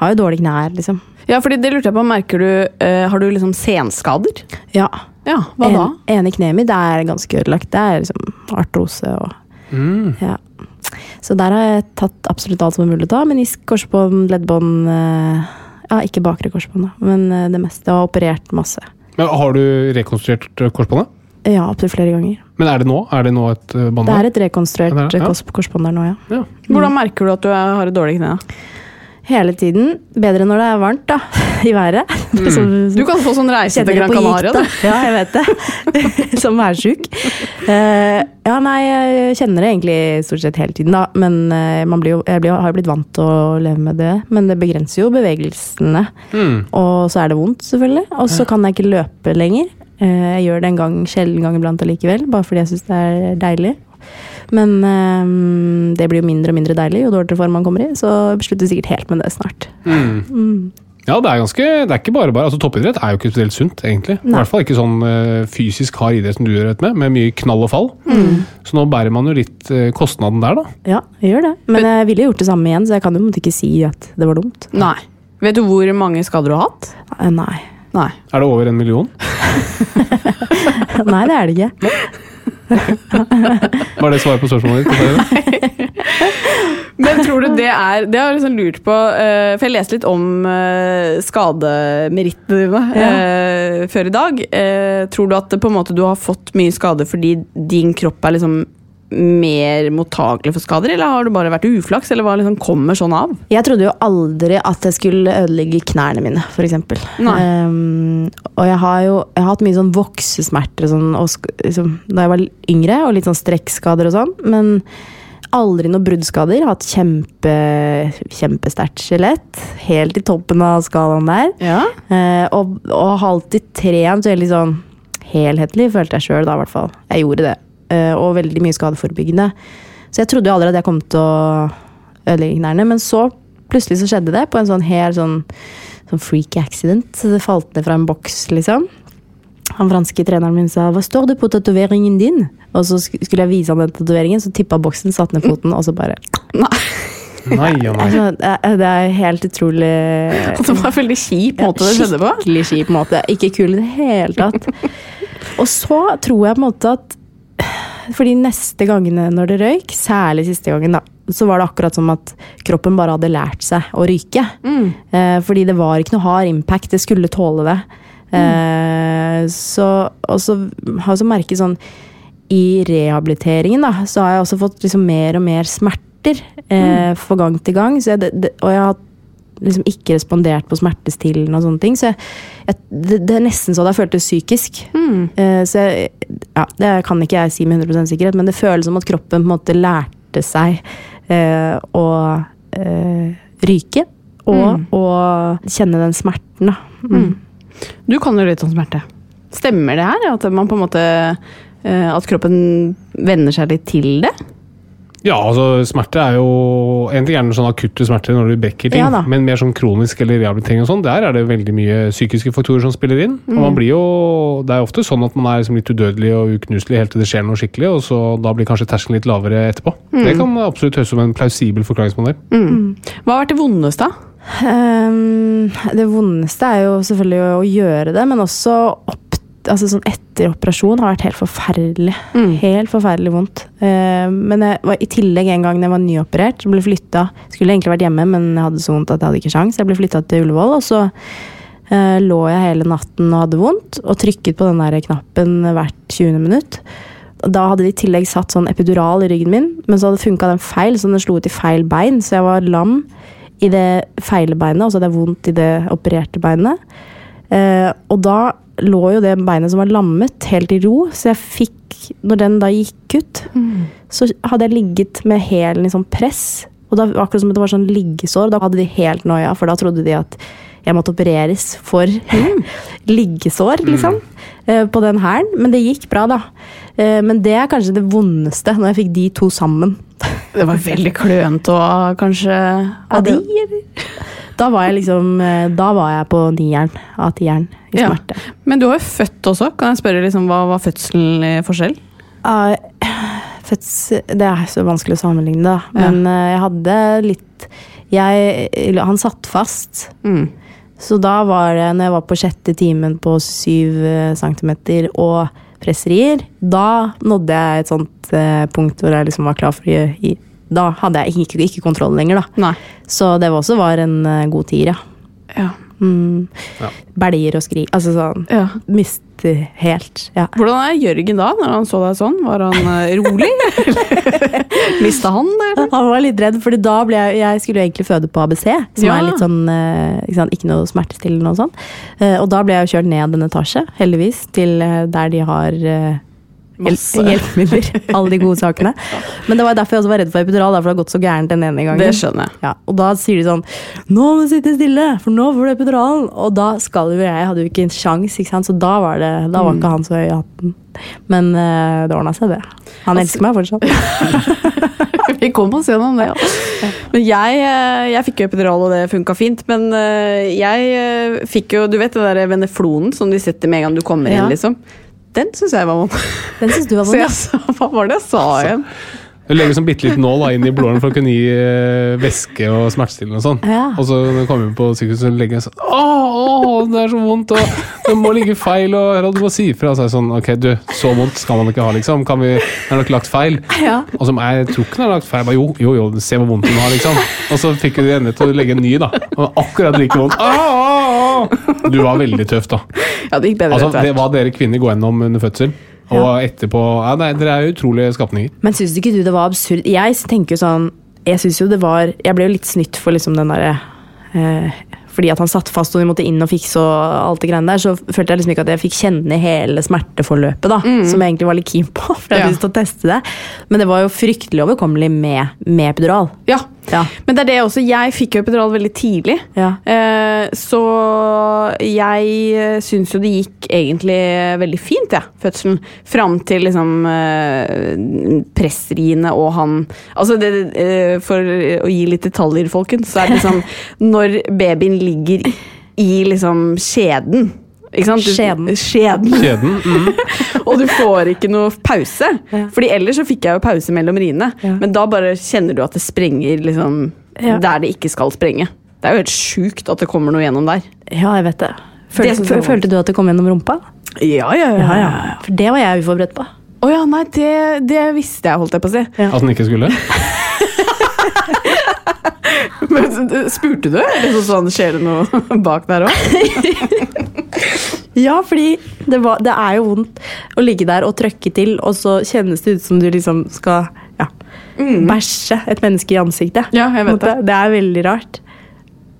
Har jo dårlige knær, liksom. Ja, fordi det lurte jeg på, merker du eh, Har du liksom senskader? Ja. Ja, hva da? En, ene kneet mitt er ganske ødelagt. Det er liksom artrose og Mm. Ja. Så der har jeg tatt absolutt alt som er mulig å ta. Menisk, korsbånd, leddbånd eh, Ja, ikke bakre korsbånd, da, men eh, det meste. Jeg har operert masse. Men har du rekonstruert eh, korsbåndet? Ja, opptil flere ganger. Men er det nå? Er det nå et eh, bånd Det er et rekonstruert Ja, det er- ja. korsbånd der nå, ja. Ja. Hvordan merker du at du har et dårlig kne? da? Hele tiden. Bedre når det er varmt, da. [laughs] I været. [laughs] Som- Du kan få sånn reise til Gran Canaria. du. Ja, jeg vet det. [laughs] Som værsjuk. Uh, ja, nei, jeg kjenner det egentlig stort sett hele tiden, da. Men uh, man blir jo, jeg blir, har blitt vant til å leve med det. Men det begrenser jo bevegelsene. Mm. Og så er det vondt, selvfølgelig. Og så kan jeg ikke løpe lenger. Eh, jeg gjør det en gang, sjelden gang iblant allikevel, bare fordi jeg syns det er deilig. Men eh, det blir jo mindre og mindre deilig jo dårligere form man kommer i, så jeg slutter sikkert helt med det snart. Mm. Ja, det er ganske Det er ikke bare bare altså Toppidrett er jo ikke spesielt sunt, egentlig. I hvert fall ikke sånn eh, fysisk hard idrett som du gjør dette med, med mye knall og fall. Så nå bærer man jo litt eh, kostnaden der, da. Ja, jeg gjør det. Men jeg ville gjort det samme igjen, så jeg kan jo ikke si at det var dumt. Nei. Vet du hvor mange skader du har hatt? Eh, Nei. Nei. Er det over en million? [laughs] Nei, det er det ikke. [laughs] Var det svaret på spørsmålet ditt? [laughs] Nei Men tror du det er Det har jeg liksom lurt på, eh, for jeg leste litt om uh, skademerittene dine eh, før i dag. Eh, tror du at på en måte, du har fått mye skade fordi din kropp er liksom mer mottagelig for skader, eller har du bare vært uflaks, eller hva liksom kommer sånn av? Jeg trodde jo aldri at jeg skulle ødelegge knærne mine, f.eks. Um, og jeg har jo jeg har hatt mye sånn voksesmerter og sånn, og liksom, da jeg var yngre, og litt sånn strekkskader og sånn. Men aldri noen bruddskader. Jeg har hatt kjempe, kjempesterkt skjelett. Helt i toppen av skalaen der. Ja. Uh, og, og har alltid trent veldig sånn helhetlig, følte jeg sjøl da, i hvert fall. Jeg gjorde det. Eh, og veldig mye skadeforebyggende. Så jeg trodde jo aldri at jeg kom til å ødelegge knærne, men så plutselig så skjedde det på en sånn helt sånn, sånn freak accident. Så det falt ned fra en boks, liksom. han franske treneren min sa 'Hva står det på tatoveringen din?' Og så skulle jeg vise han den tatoveringen, så tippa boksen, satte ned foten, og så bare [laughs] Nei nei. altså, det, er, det er helt utrolig [laughs] Det var en veldig kjip måte det skjedde på. Skikkelig kjip måte. Ikke kul i det hele tatt. [laughs] Og så tror jeg på en måte at For de neste gangene når det røyk, særlig siste gangen, da, så var det akkurat som at kroppen bare hadde lært seg å ryke. Eh, fordi det var ikke noe hard impact, det skulle tåle det. Eh, så, og så har jeg også merket sånn I rehabiliteringen da, så har jeg også fått liksom mer og mer smerter eh, for gang til gang. Så jeg, det, det, og jeg har liksom ikke respondert på smertestillende og sånne ting. Så jeg, jeg, det, det er nesten så det har føltes psykisk. Eh, så jeg, ja, det kan ikke jeg si med 100 sikkerhet, men det føles som at kroppen på en måte lærte seg uh, å uh, ryke. Og å kjenne den smerten, da. Mm. Du kan jo litt om smerte. Stemmer det her? At man på en måte At kroppen venner seg litt til det? Ja, altså smerte er jo En ting er sånn akutte smerter når du brekker ting, Ja men mer sånn kronisk eller rehabilitering og sånn, der er det veldig mye psykiske faktorer som spiller inn. Og Mm. man blir jo Det er ofte sånn at man er liksom litt udødelig og uknuselig helt til det skjer noe skikkelig, og så da blir kanskje terskelen litt lavere etterpå. Mm. Det kan absolutt høres ut som en plausibel forklaringsmodell. Hva har vært det vondeste? da? Um, det vondeste er jo selvfølgelig å gjøre det, men også opp, altså sånn etter operasjon har vært helt forferdelig. Helt forferdelig vondt. Ehm, men jeg var i tillegg en gang da jeg var nyoperert, ble flytta Skulle egentlig vært hjemme, men jeg hadde så vondt at jeg hadde ikke sjans. Jeg ble flytta til Ullevål, og så eh, lå jeg hele natten og hadde vondt, og trykket på den der knappen hvert 20. minutt. Da hadde de i tillegg satt sånn epidural i ryggen min, men så hadde funka den feil, så den slo ut i feil bein, så jeg var lam i det feile beinet, og så hadde jeg vondt i det opererte beinet. Eh, og da lå jo det beinet som var lammet, helt i ro, så jeg fikk Når den da gikk ut, så hadde jeg ligget med hælen i sånn press. Og da akkurat som det var sånn liggesår, da hadde de helt noia, for da trodde de at jeg måtte opereres for [laughs] liggesår, liksom. eh, På den hælen. Men det gikk bra, da. Eh, Men det er kanskje det vondeste, når jeg fikk de to sammen. Det var veldig klønete og kanskje Ja, det, da var jeg liksom eh, Da var jeg på nieren av tieren i Ja. smerte. Men du har jo født også. Kan jeg spørre liksom, hva var fødselen i forskjell? Uh, [sighs] fødsel det er så vanskelig å sammenligne, da. Men eh, jeg hadde litt jeg, Han satt fast. Mm. Så da var det, når jeg var på sjette timen på syv eh, centimeter og presserier, da nådde jeg et sånt uh, punkt hvor jeg liksom var klar for å gi- Da hadde jeg ikke, ikke kontroll lenger, da. Nei. Så det var også var en eh, god tier, ja. Ja. Mm. Ja. Belger og skrik. Altså sånn ja. Miste helt. Ja. Hvordan er Jørgen da, når han så deg sånn? Var han eh, rolig? [laughs] Mista han det? Han var litt redd, for da ble jeg, jeg skulle egentlig føde på ABC, som Ja. er litt sånn eh, ikke, sant, ikke noe smertestillende og sånn. Eh, og da ble jeg jo kjørt ned en etasje, heldigvis, til der de har Masse. hjelpemidler. [laughs] Alle de gode sakene. Men det var derfor jeg også var redd for epidural, Derfor for det har gått så gærent den ene gangen. Det skjønner jeg. Ja, og da sier de sånn Nå må du sitte stille, for nå får du epiduralen. Og da skal jo jeg, hadde jo ikke en sjans, ikke sant? så da var, det, da var ikke han så høy i hatten. Men uh, det ordna seg, det. Han elsker meg fortsatt. [laughs] Vi kom oss gjennom det, ja. Men jeg, eh, jeg fikk jo epidural, og det funka fint. Men eh, jeg fikk jo Du vet det der veneflonen som de setter med en gang du kommer Ja. inn, liksom? Den syns jeg var vond. Den synes du var [laughs] Så jeg sa Hva var det jeg sa igjen? Du legger sånn bitte liten nål da, inn i blodåren for å kunne gi eh, væske og smertestillende og sånn. Ja. Og så når du kommer inn på sykehuset, så legger jeg sånn Åh, åh, det er så vondt, og det må ligge feil, og du må si ifra. Så er jeg sånn Ok, du, så vondt skal man ikke ha, liksom. Kan vi, det er nok lagt feil. Ja. Og så jeg tror ikke den er lagt feil. Jeg bare, jo, jo, jo, se hvor vondt den har, liksom. Og så fikk vi ende til å legge en ny, da. Og akkurat like vondt. åh ah. [laughs] Du var veldig tøff, da. Ja, det gikk bedre Altså, etter hvert. hva dere kvinner går gjennom under fødsel, og etterpå ja, nei, Dere er utrolige skapninger. Men syns ikke du det var absurd? Jeg tenker jo sånn Jeg synes jo det var Jeg ble jo litt snytt for liksom den derre eh, fordi at han satt fast og vi måtte inn og fikse og alt det greiene der, så følte jeg liksom ikke at jeg fikk kjenne hele smerteforløpet, da. Som jeg egentlig var litt keen på, [laughs] for jeg Ja. hadde lyst til å teste det. Men det var jo fryktelig overkommelig med, med epidural. Ja. Ja. Men det er det også. Jeg fikk jo epidural veldig tidlig. Ja. Eh, så jeg syns jo det gikk egentlig veldig fint, jeg, ja, fødselen. Fram til liksom eh, pressriene og han Altså, det, eh, for å gi litt detaljer, folkens, så er det liksom [laughs] Når babyen ligger i liksom skjeden Ikke sant? Du- Skjeden. Skjeden. [laughs] Mm. Og du får ikke noe pause. Ja. Fordi ellers så fikk jeg jo pause mellom riene. Ja. Men da bare kjenner du at det sprenger liksom, Ja. der det ikke skal sprenge. Det er jo helt sjukt at det kommer noe gjennom der. Ja, jeg vet det. Det Følte, det følte du at det kom gjennom rumpa? Ja, ja, Ja, ja. For det var jeg uforberedt på. Å ja, nei, det, det visste jeg, holdt jeg på å si. At den ikke skulle? [laughs] [laughs] Men spurte du? Eller så sånn, skjer det noe [laughs] bak der òg? [laughs] Ja, fordi det, var, det er jo vondt å ligge der og trøkke til, og så kjennes det ut som du liksom skal ja, bæsje et menneske i ansiktet. Ja, jeg vet det. Det er veldig rart.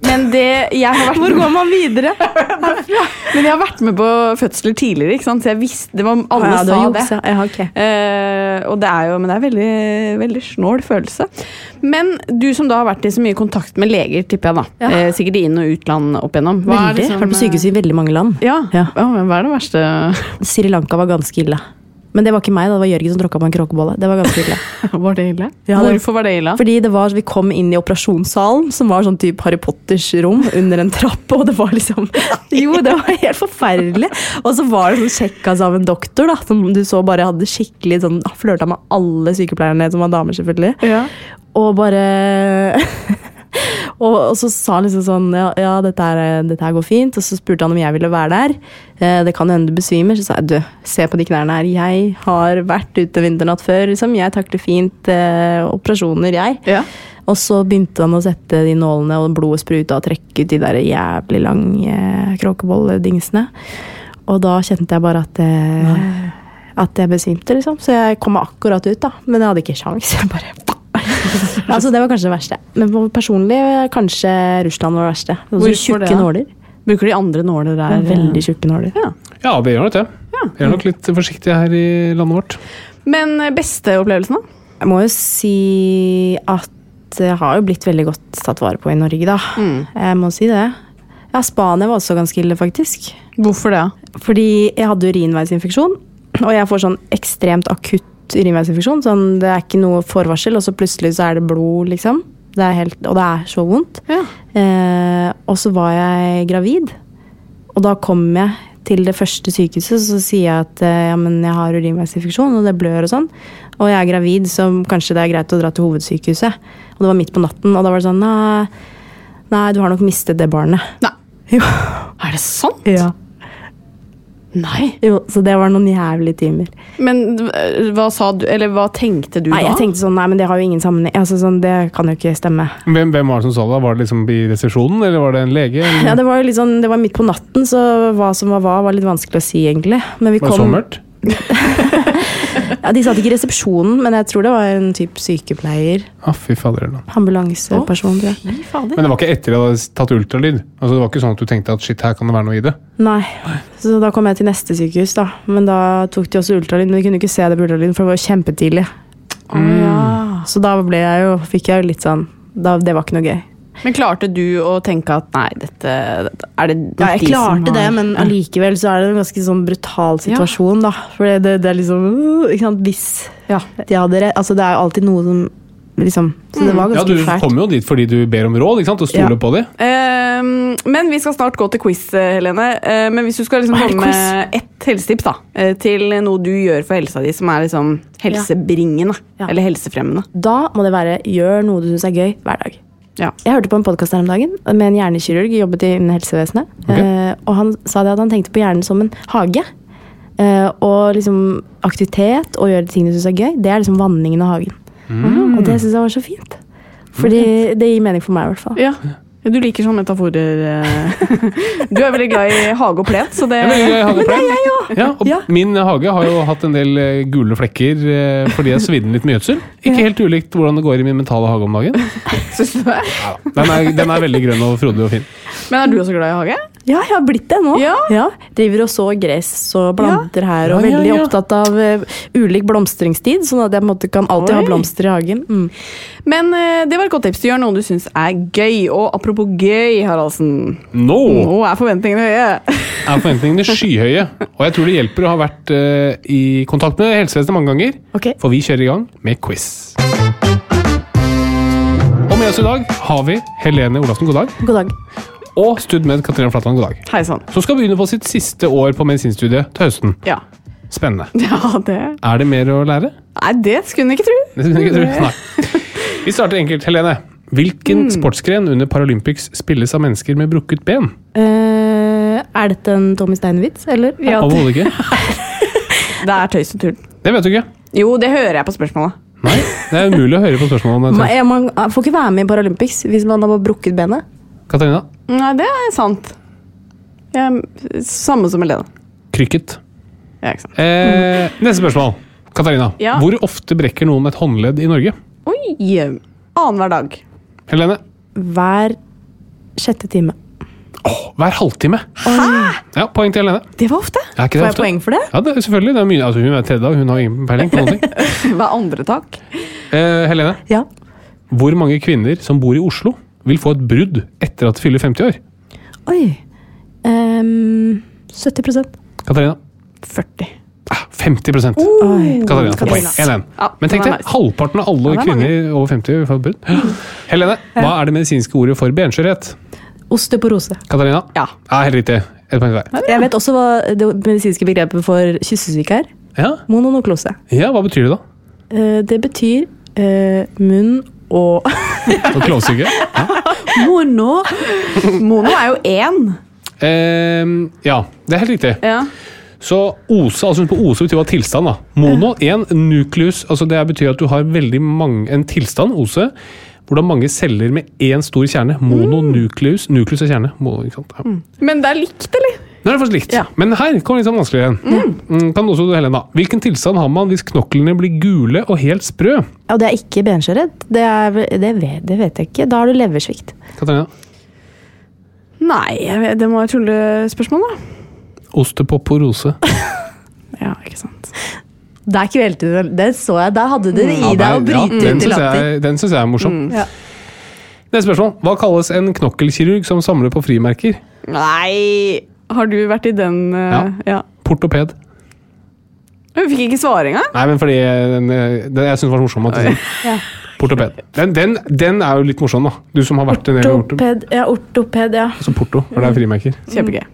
Men det jeg har vært Hvor går man videre? [laughs] Men jeg har vært med på fødsler tidligere, ikke sant? så jeg visste det var, Alle ja, du sa har det. Ja, okay. uh, og det er jo, men det er veldig, veldig snål følelse. Men du som da har vært i så mye kontakt med leger, tipper jeg da. Ja. Uh, sikkert i inn- og utland opp igjennom. Hva Veldig. liksom, Vært på sykehus i veldig mange land. Ja. Ja. ja. men hva er det verste Sri Lanka var ganske ille. Men det var ikke meg, da. det var Jørgen som tråkka på en kråkebolle. Det var ganske ille. [laughs] Var det ille? Ja, det- Hvorfor var det ille? Fordi det var, Vi kom inn i operasjonssalen, som var sånn type Harry Potters rom, under en trapp. Og det var liksom [laughs] Jo, det var helt forferdelig. Og så var det sånn sjekkas av en doktor, da, som du så bare hadde skikkelig sånn Flørta med alle sykepleierne som var damer, selvfølgelig. Ja. Og bare og, og så sa han liksom sånn Ja, ja dette, her, dette her går fint. Og så spurte han om jeg ville være der. Eh, det kan hende du besvimer. Så sa jeg du, se på de knærne her. Jeg har vært ute vinternatt før. Liksom. Jeg takler fint eh, operasjoner, jeg. Ja. Og så begynte han å sette de nålene, og blodet spruta og trekke ut de der jævlig lange kråkebolledingsene. Og da kjente jeg bare at eh, at jeg besvimte, liksom. Så jeg kom akkurat ut, da. Men jeg hadde ikke sjans. [laughs] Jeg bare [laughs] Altså, det var kanskje det verste. Men personlig kanskje Russland var det verste. Det var så det, tjukke da? nåler. Bruker de andre nåler der? Veldig tjukke nåler. Ja. Ja, vi gjør nok det. Vi er nok litt forsiktige her i landet vårt. Men eh, beste opplevelsen, da? Jeg må jo si at det har jo blitt veldig godt tatt vare på i Norge, da. Jeg må si det. Ja, Spania var også ganske ille, faktisk. Hvorfor det? Fordi jeg hadde urinveisinfeksjon, og jeg får sånn ekstremt akutt urinveisinfeksjon. Sånn, det er ikke noe forvarsel, og så plutselig så er det blod, liksom. Det er helt, og det er så vondt. Ja. Eh, og så var jeg gravid, og da kom jeg til det første sykehuset, så sier jeg at eh, ja, men jeg har urinveisinfeksjon, og det blør og sånn. Og jeg er gravid, så kanskje det er greit å dra til hovedsykehuset. Og det var midt på natten, og da var det sånn Nei, nei du har nok mistet det barnet. Nei. Jo. Er det sant? Ja. Nei. Jo, så det var noen jævlige timer. Men hva sa du, eller hva tenkte du Nei, da? jeg tenkte sånn, nei, men det har jo ingen sammenheng. Altså, sånn, det kan jo ikke stemme. Hvem, hvem var det som sa det? Var det liksom i resepsjonen, eller var det en lege? Eller? Ja, det var sånn, det var midt på natten, så hva som var hva, var litt vanskelig å si, egentlig. Men vi var det kom, så mørkt? [laughs] ja, de satt ikke i resepsjonen, men jeg tror det var en type sykepleier. Ah, fy fader. Ambulanseperson, tror jeg. Fy fader. Men det var ikke etter at du hadde tatt ultralyd? Altså, det var ikke sånn at du tenkte at shit, her kan det være noe i det? Nei. Så da kom jeg til neste sykehus, da. Men da tok de også ultralyd, men de kunne ikke se det på ultralyden, for det var jo kjempetidlig. Mm. Så da ble jeg jo, fikk jeg jo litt sånn da, Det var ikke noe gøy. Men klarte du å tenke at nei, dette Er det Ja, jeg de klarte det, men allikevel så er det en ganske sånn brutal situasjon, da. For det, det, det er liksom uh, Ikke sant, hvis Ja. de hadde rett Altså, det er jo alltid noe som liksom Så det var ganske fælt. Ja, Du fært. kommer jo dit fordi du ber om råd ikke sant? og stoler Ja. på dem. Ehm, men vi skal snart gå til quiz, eh, Helene. Uh, men hvis du skal liksom komme med ett helsetips da, uh, til noe du gjør for helsa di som er liksom helsebringende Ja. eller helsefremmende Da må det være gjør noe du syns er gøy hver dag. Ja. Jeg hørte på en podkast her om dagen med en hjernekirurg, jobbet innen helsevesenet. Okay. Eh, og han sa det at han tenkte på hjernen som en hage. Eh, og liksom aktivitet og gjøre ting du syns er gøy, det er liksom vanningen av hagen. Mm. Og det syns jeg var så fint. Fordi det gir mening for meg, i hvert fall. Ja. Du liker sånne metaforer. eh. du er veldig glad i hage og plen, så det Jeg er veldig glad i hagepleie. Ja, og Ja. Min hage har jo hatt en del eh, gule flekker eh, fordi jeg svidde litt med gjødsel. Ikke helt ulikt hvordan det går i min mentale hage om dagen. Syns du det? Den er, den er veldig grønn og frodig og fin. Men er du også glad i hage? Ja, jeg har blitt det nå. Ja. Driver og så gress og planter her, og Ja, ja, veldig ja. opptatt av uh, ulik blomstringstid, sånn at jeg måte kan alltid Oi. ha blomster i hagen. Mm. Men uh, det var et godt tips. Gjør noe du syns er gøy. Og apropos gøy, Haraldsen. Nå no. er forventningene høye. [laughs] er forventningene skyhøye, og jeg tror det hjelper å ha vært uh, i kontakt med helsevesenet mange ganger. Okay. For vi kjører i gang med quiz. Og med oss i dag har vi Helene Olafsen. God dag. God dag. Og studmed Katrine Flatland, god dag. Hei sann. Som skal begynne på sitt siste år på medisinstudiet til høsten. Ja. Spennende. [laughs] ja, det Er det mer å lære? Nei, det skulle en ikke tro. Det skulle ikke tro. [laughs] Nei. Vi starter enkelt. Helene, hvilken sportsgren under Paralympics spilles av mennesker med brukket ben? Uh, er dette en Tommy Steinvitz, eller? Ja, det, Overhodet ikke. [laughs] det er tøys og tull. Det vet du ikke. Jo, det hører jeg på spørsmålet. Nei, det er umulig å høre på spørsmålene. Man, man får ikke være med i Paralympics hvis man har brukket benet. Katarina? Nei, det er sant. Jeg, samme som Helene. Cricket. Ja, ikke sant. Eh, neste spørsmål. Katarina, Ja. hvor ofte brekker noen et håndledd i Norge? Oi! Annenhver dag. Helene? Hver sjette time. Åh, hver halvtime. Hæ?! Ja, poeng til Helene. Det var ofte. Er ikke det Får jeg ofte? poeng for det? Ja, det, selvfølgelig. Det er mye. Altså, hun er tredje dag, hun har ingen peiling på noen ting. [laughs] Hver andre tak. Eh, Helene, Ja. hvor mange kvinner som bor i Oslo, vil få et brudd etter at de fyller 50 år? Oi. um, 70% Katarina? 40. Ah, 50 Oi. Katarina får poeng. Katarina. 1-1. Men tenk deg, halvparten av alle Ja, er kvinner over 50 vil få et brudd. [gasps] Helene, hva er det medisinske ordet for benskjørhet? Osteoporose. Katarina? Ja. Ja, helt riktig. Et poeng til hver. Jeg vet også hva det medisinske begrepet for kyssesyke er. Ja. Mononuklose. ja, hva betyr det da? Eh, det betyr uh, munn og [laughs] Og Klovsyke? Ja. Mono. Mono er jo én. Eh, ja, det er helt riktig. Ja. Så ose, altså på ose betyr hva tilstand. da. Mono, én, nukleus. altså Det betyr at du har veldig mange, en tilstand, ose, hvordan mange celler med én stor kjerne. Mononukleus. Nukleus er kjerne. Mo, ikke sant? Ja. Men det er likt, eller? Nå er det faktisk likt. Ja. Men her kommer litt sånn vanskeligere igjen. Mm, Kan også du, Helena. Hvilken tilstand har man hvis knoklene blir gule og helt sprø? Ja, det er ikke benskjørhet. Det, er det, vet- det vet jeg ikke. Da har du leversvikt. Katarina? Nei, jeg vet, det må være tullespørsmål, da. Ostepoporose. [laughs] Ja, ikke sant. Det er ikke Den Det så jeg. Der hadde dere i Ja, deg å bryte ja, ut den i syns latter. den synes jeg er morsom. Ja. Neste spørsmål. Hva kalles en knokkelkirurg som samler på frimerker? Nei Har du vært i den uh, Ja. ja. Portoped. Men Vi fikk ikke svare engang. Nei, men fordi den, den jeg syns var morsom. At. Ja. Portoped. Den, den, den er jo litt morsom, da. Du som har vært en del i Ortoped, ja, ortoped, ja. Altså Porto, for det er frimerker. Kjempegøy.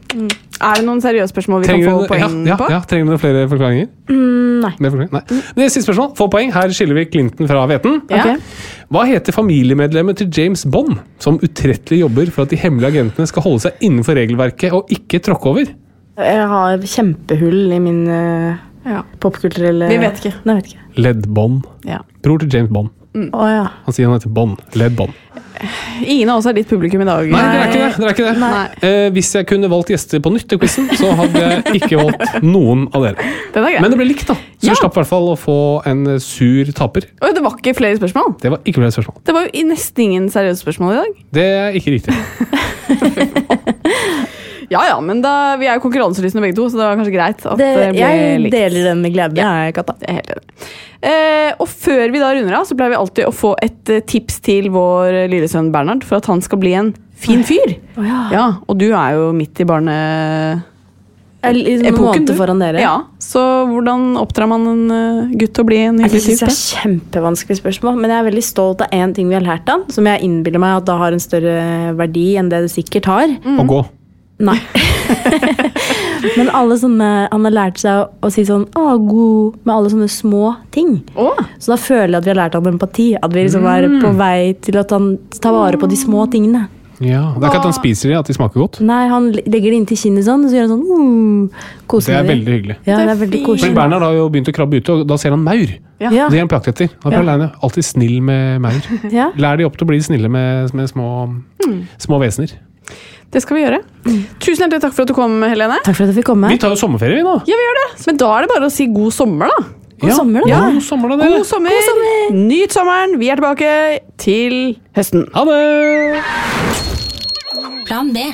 Er det noen seriøse spørsmål vi Trenger kan få du, poeng ja, på? ja, trenger du flere forklaringer? Mm, nei. Forklaring? Nei. Det er siste spørsmål. Få poeng. Her skiller vi Clinton fra hveten. Ja. Ok. Hva heter familiemedlemmet til James Bond, som utrettelig jobber for at de hemmelige agentene skal holde seg innenfor regelverket og ikke tråkke over? Jeg har kjempehull i min uh, Ja. popkulturelle Vi vet ikke. Nei, vet ikke. Led Bond. Ja. Bror til James Bond. Å ja. Han sier han heter Bond. Led Bond. Ingen av oss er ditt publikum i dag. Nei, det er ikke det. det, er ikke det. Eh, hvis jeg kunne valgt gjester på nytt til quizen, så hadde jeg ikke valgt noen av dere. Er. Men det ble likt, da. Så Ja. vi slapp i hvert fall å få en sur taper. Oi, det var ikke flere spørsmål. Det var ikke flere spørsmål. Det var jo nesten ingen seriøse spørsmål i dag. Det er ikke riktig. [laughs] Ja ja, men da, vi er jo konkurranselystne begge to, så det var kanskje greit at det, Det, ble jeg likt. deler den med glede, jeg, Katta. Jeg er helt enig. Eh, og før vi da runder av, så pleier vi alltid å få et eh, tips til vår lille sønn Bernhard for at han skal bli en fin fyr. Oh, ja. Ja, Og du er jo midt i barne... Epoken, foran dere. Ja, Så hvordan oppdrar man en eh, gutt til å bli en hyggelig synes det type? er kjempevanskelig spørsmål, men jeg er veldig stolt av én ting vi har lært han, som jeg innbiller meg at da har en større verdi enn det det sikkert har. Å gå. Nei. [laughs] men alle sånne Han har lært seg å, å si sånn 'Å, god' med alle sånne små ting. Oh. Så da føler jeg at vi har lært han empati. At vi liksom er på vei til at han tar vare på de små tingene. Ja, Det er ikke at han spiser de, at de smaker godt. Nei, han legger det inntil kinnet sånn, og så gjør han sånn uh, Det er veldig hyggelig. Ja, det Det er veldig koselig. Bernhard har jo begynt å krabbe ute, og da ser han maur. ja. Ja, Det er han på jakt etter. Da Ja. er han alltid snill med maur. ja. Lær de opp til å bli snille med, med små, små vesener. Det skal vi gjøre. Tusen hjertelig takk for at du kom, Helene. Takk for at jeg fikk komme. Vi tar jo sommerferie, vi nå. Ja, vi gjør det. Men da er det bare å si god sommer, da. God sommer, da. Ja, god sommer, da, dere. God sommer. Nyt sommeren. Vi er tilbake til høsten. Ha det! Plan B.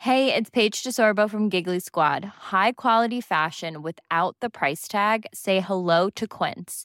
Hey, it's Paige DeSorbo from Giggly Squad. High quality fashion without the price tag. Say hello to Quince.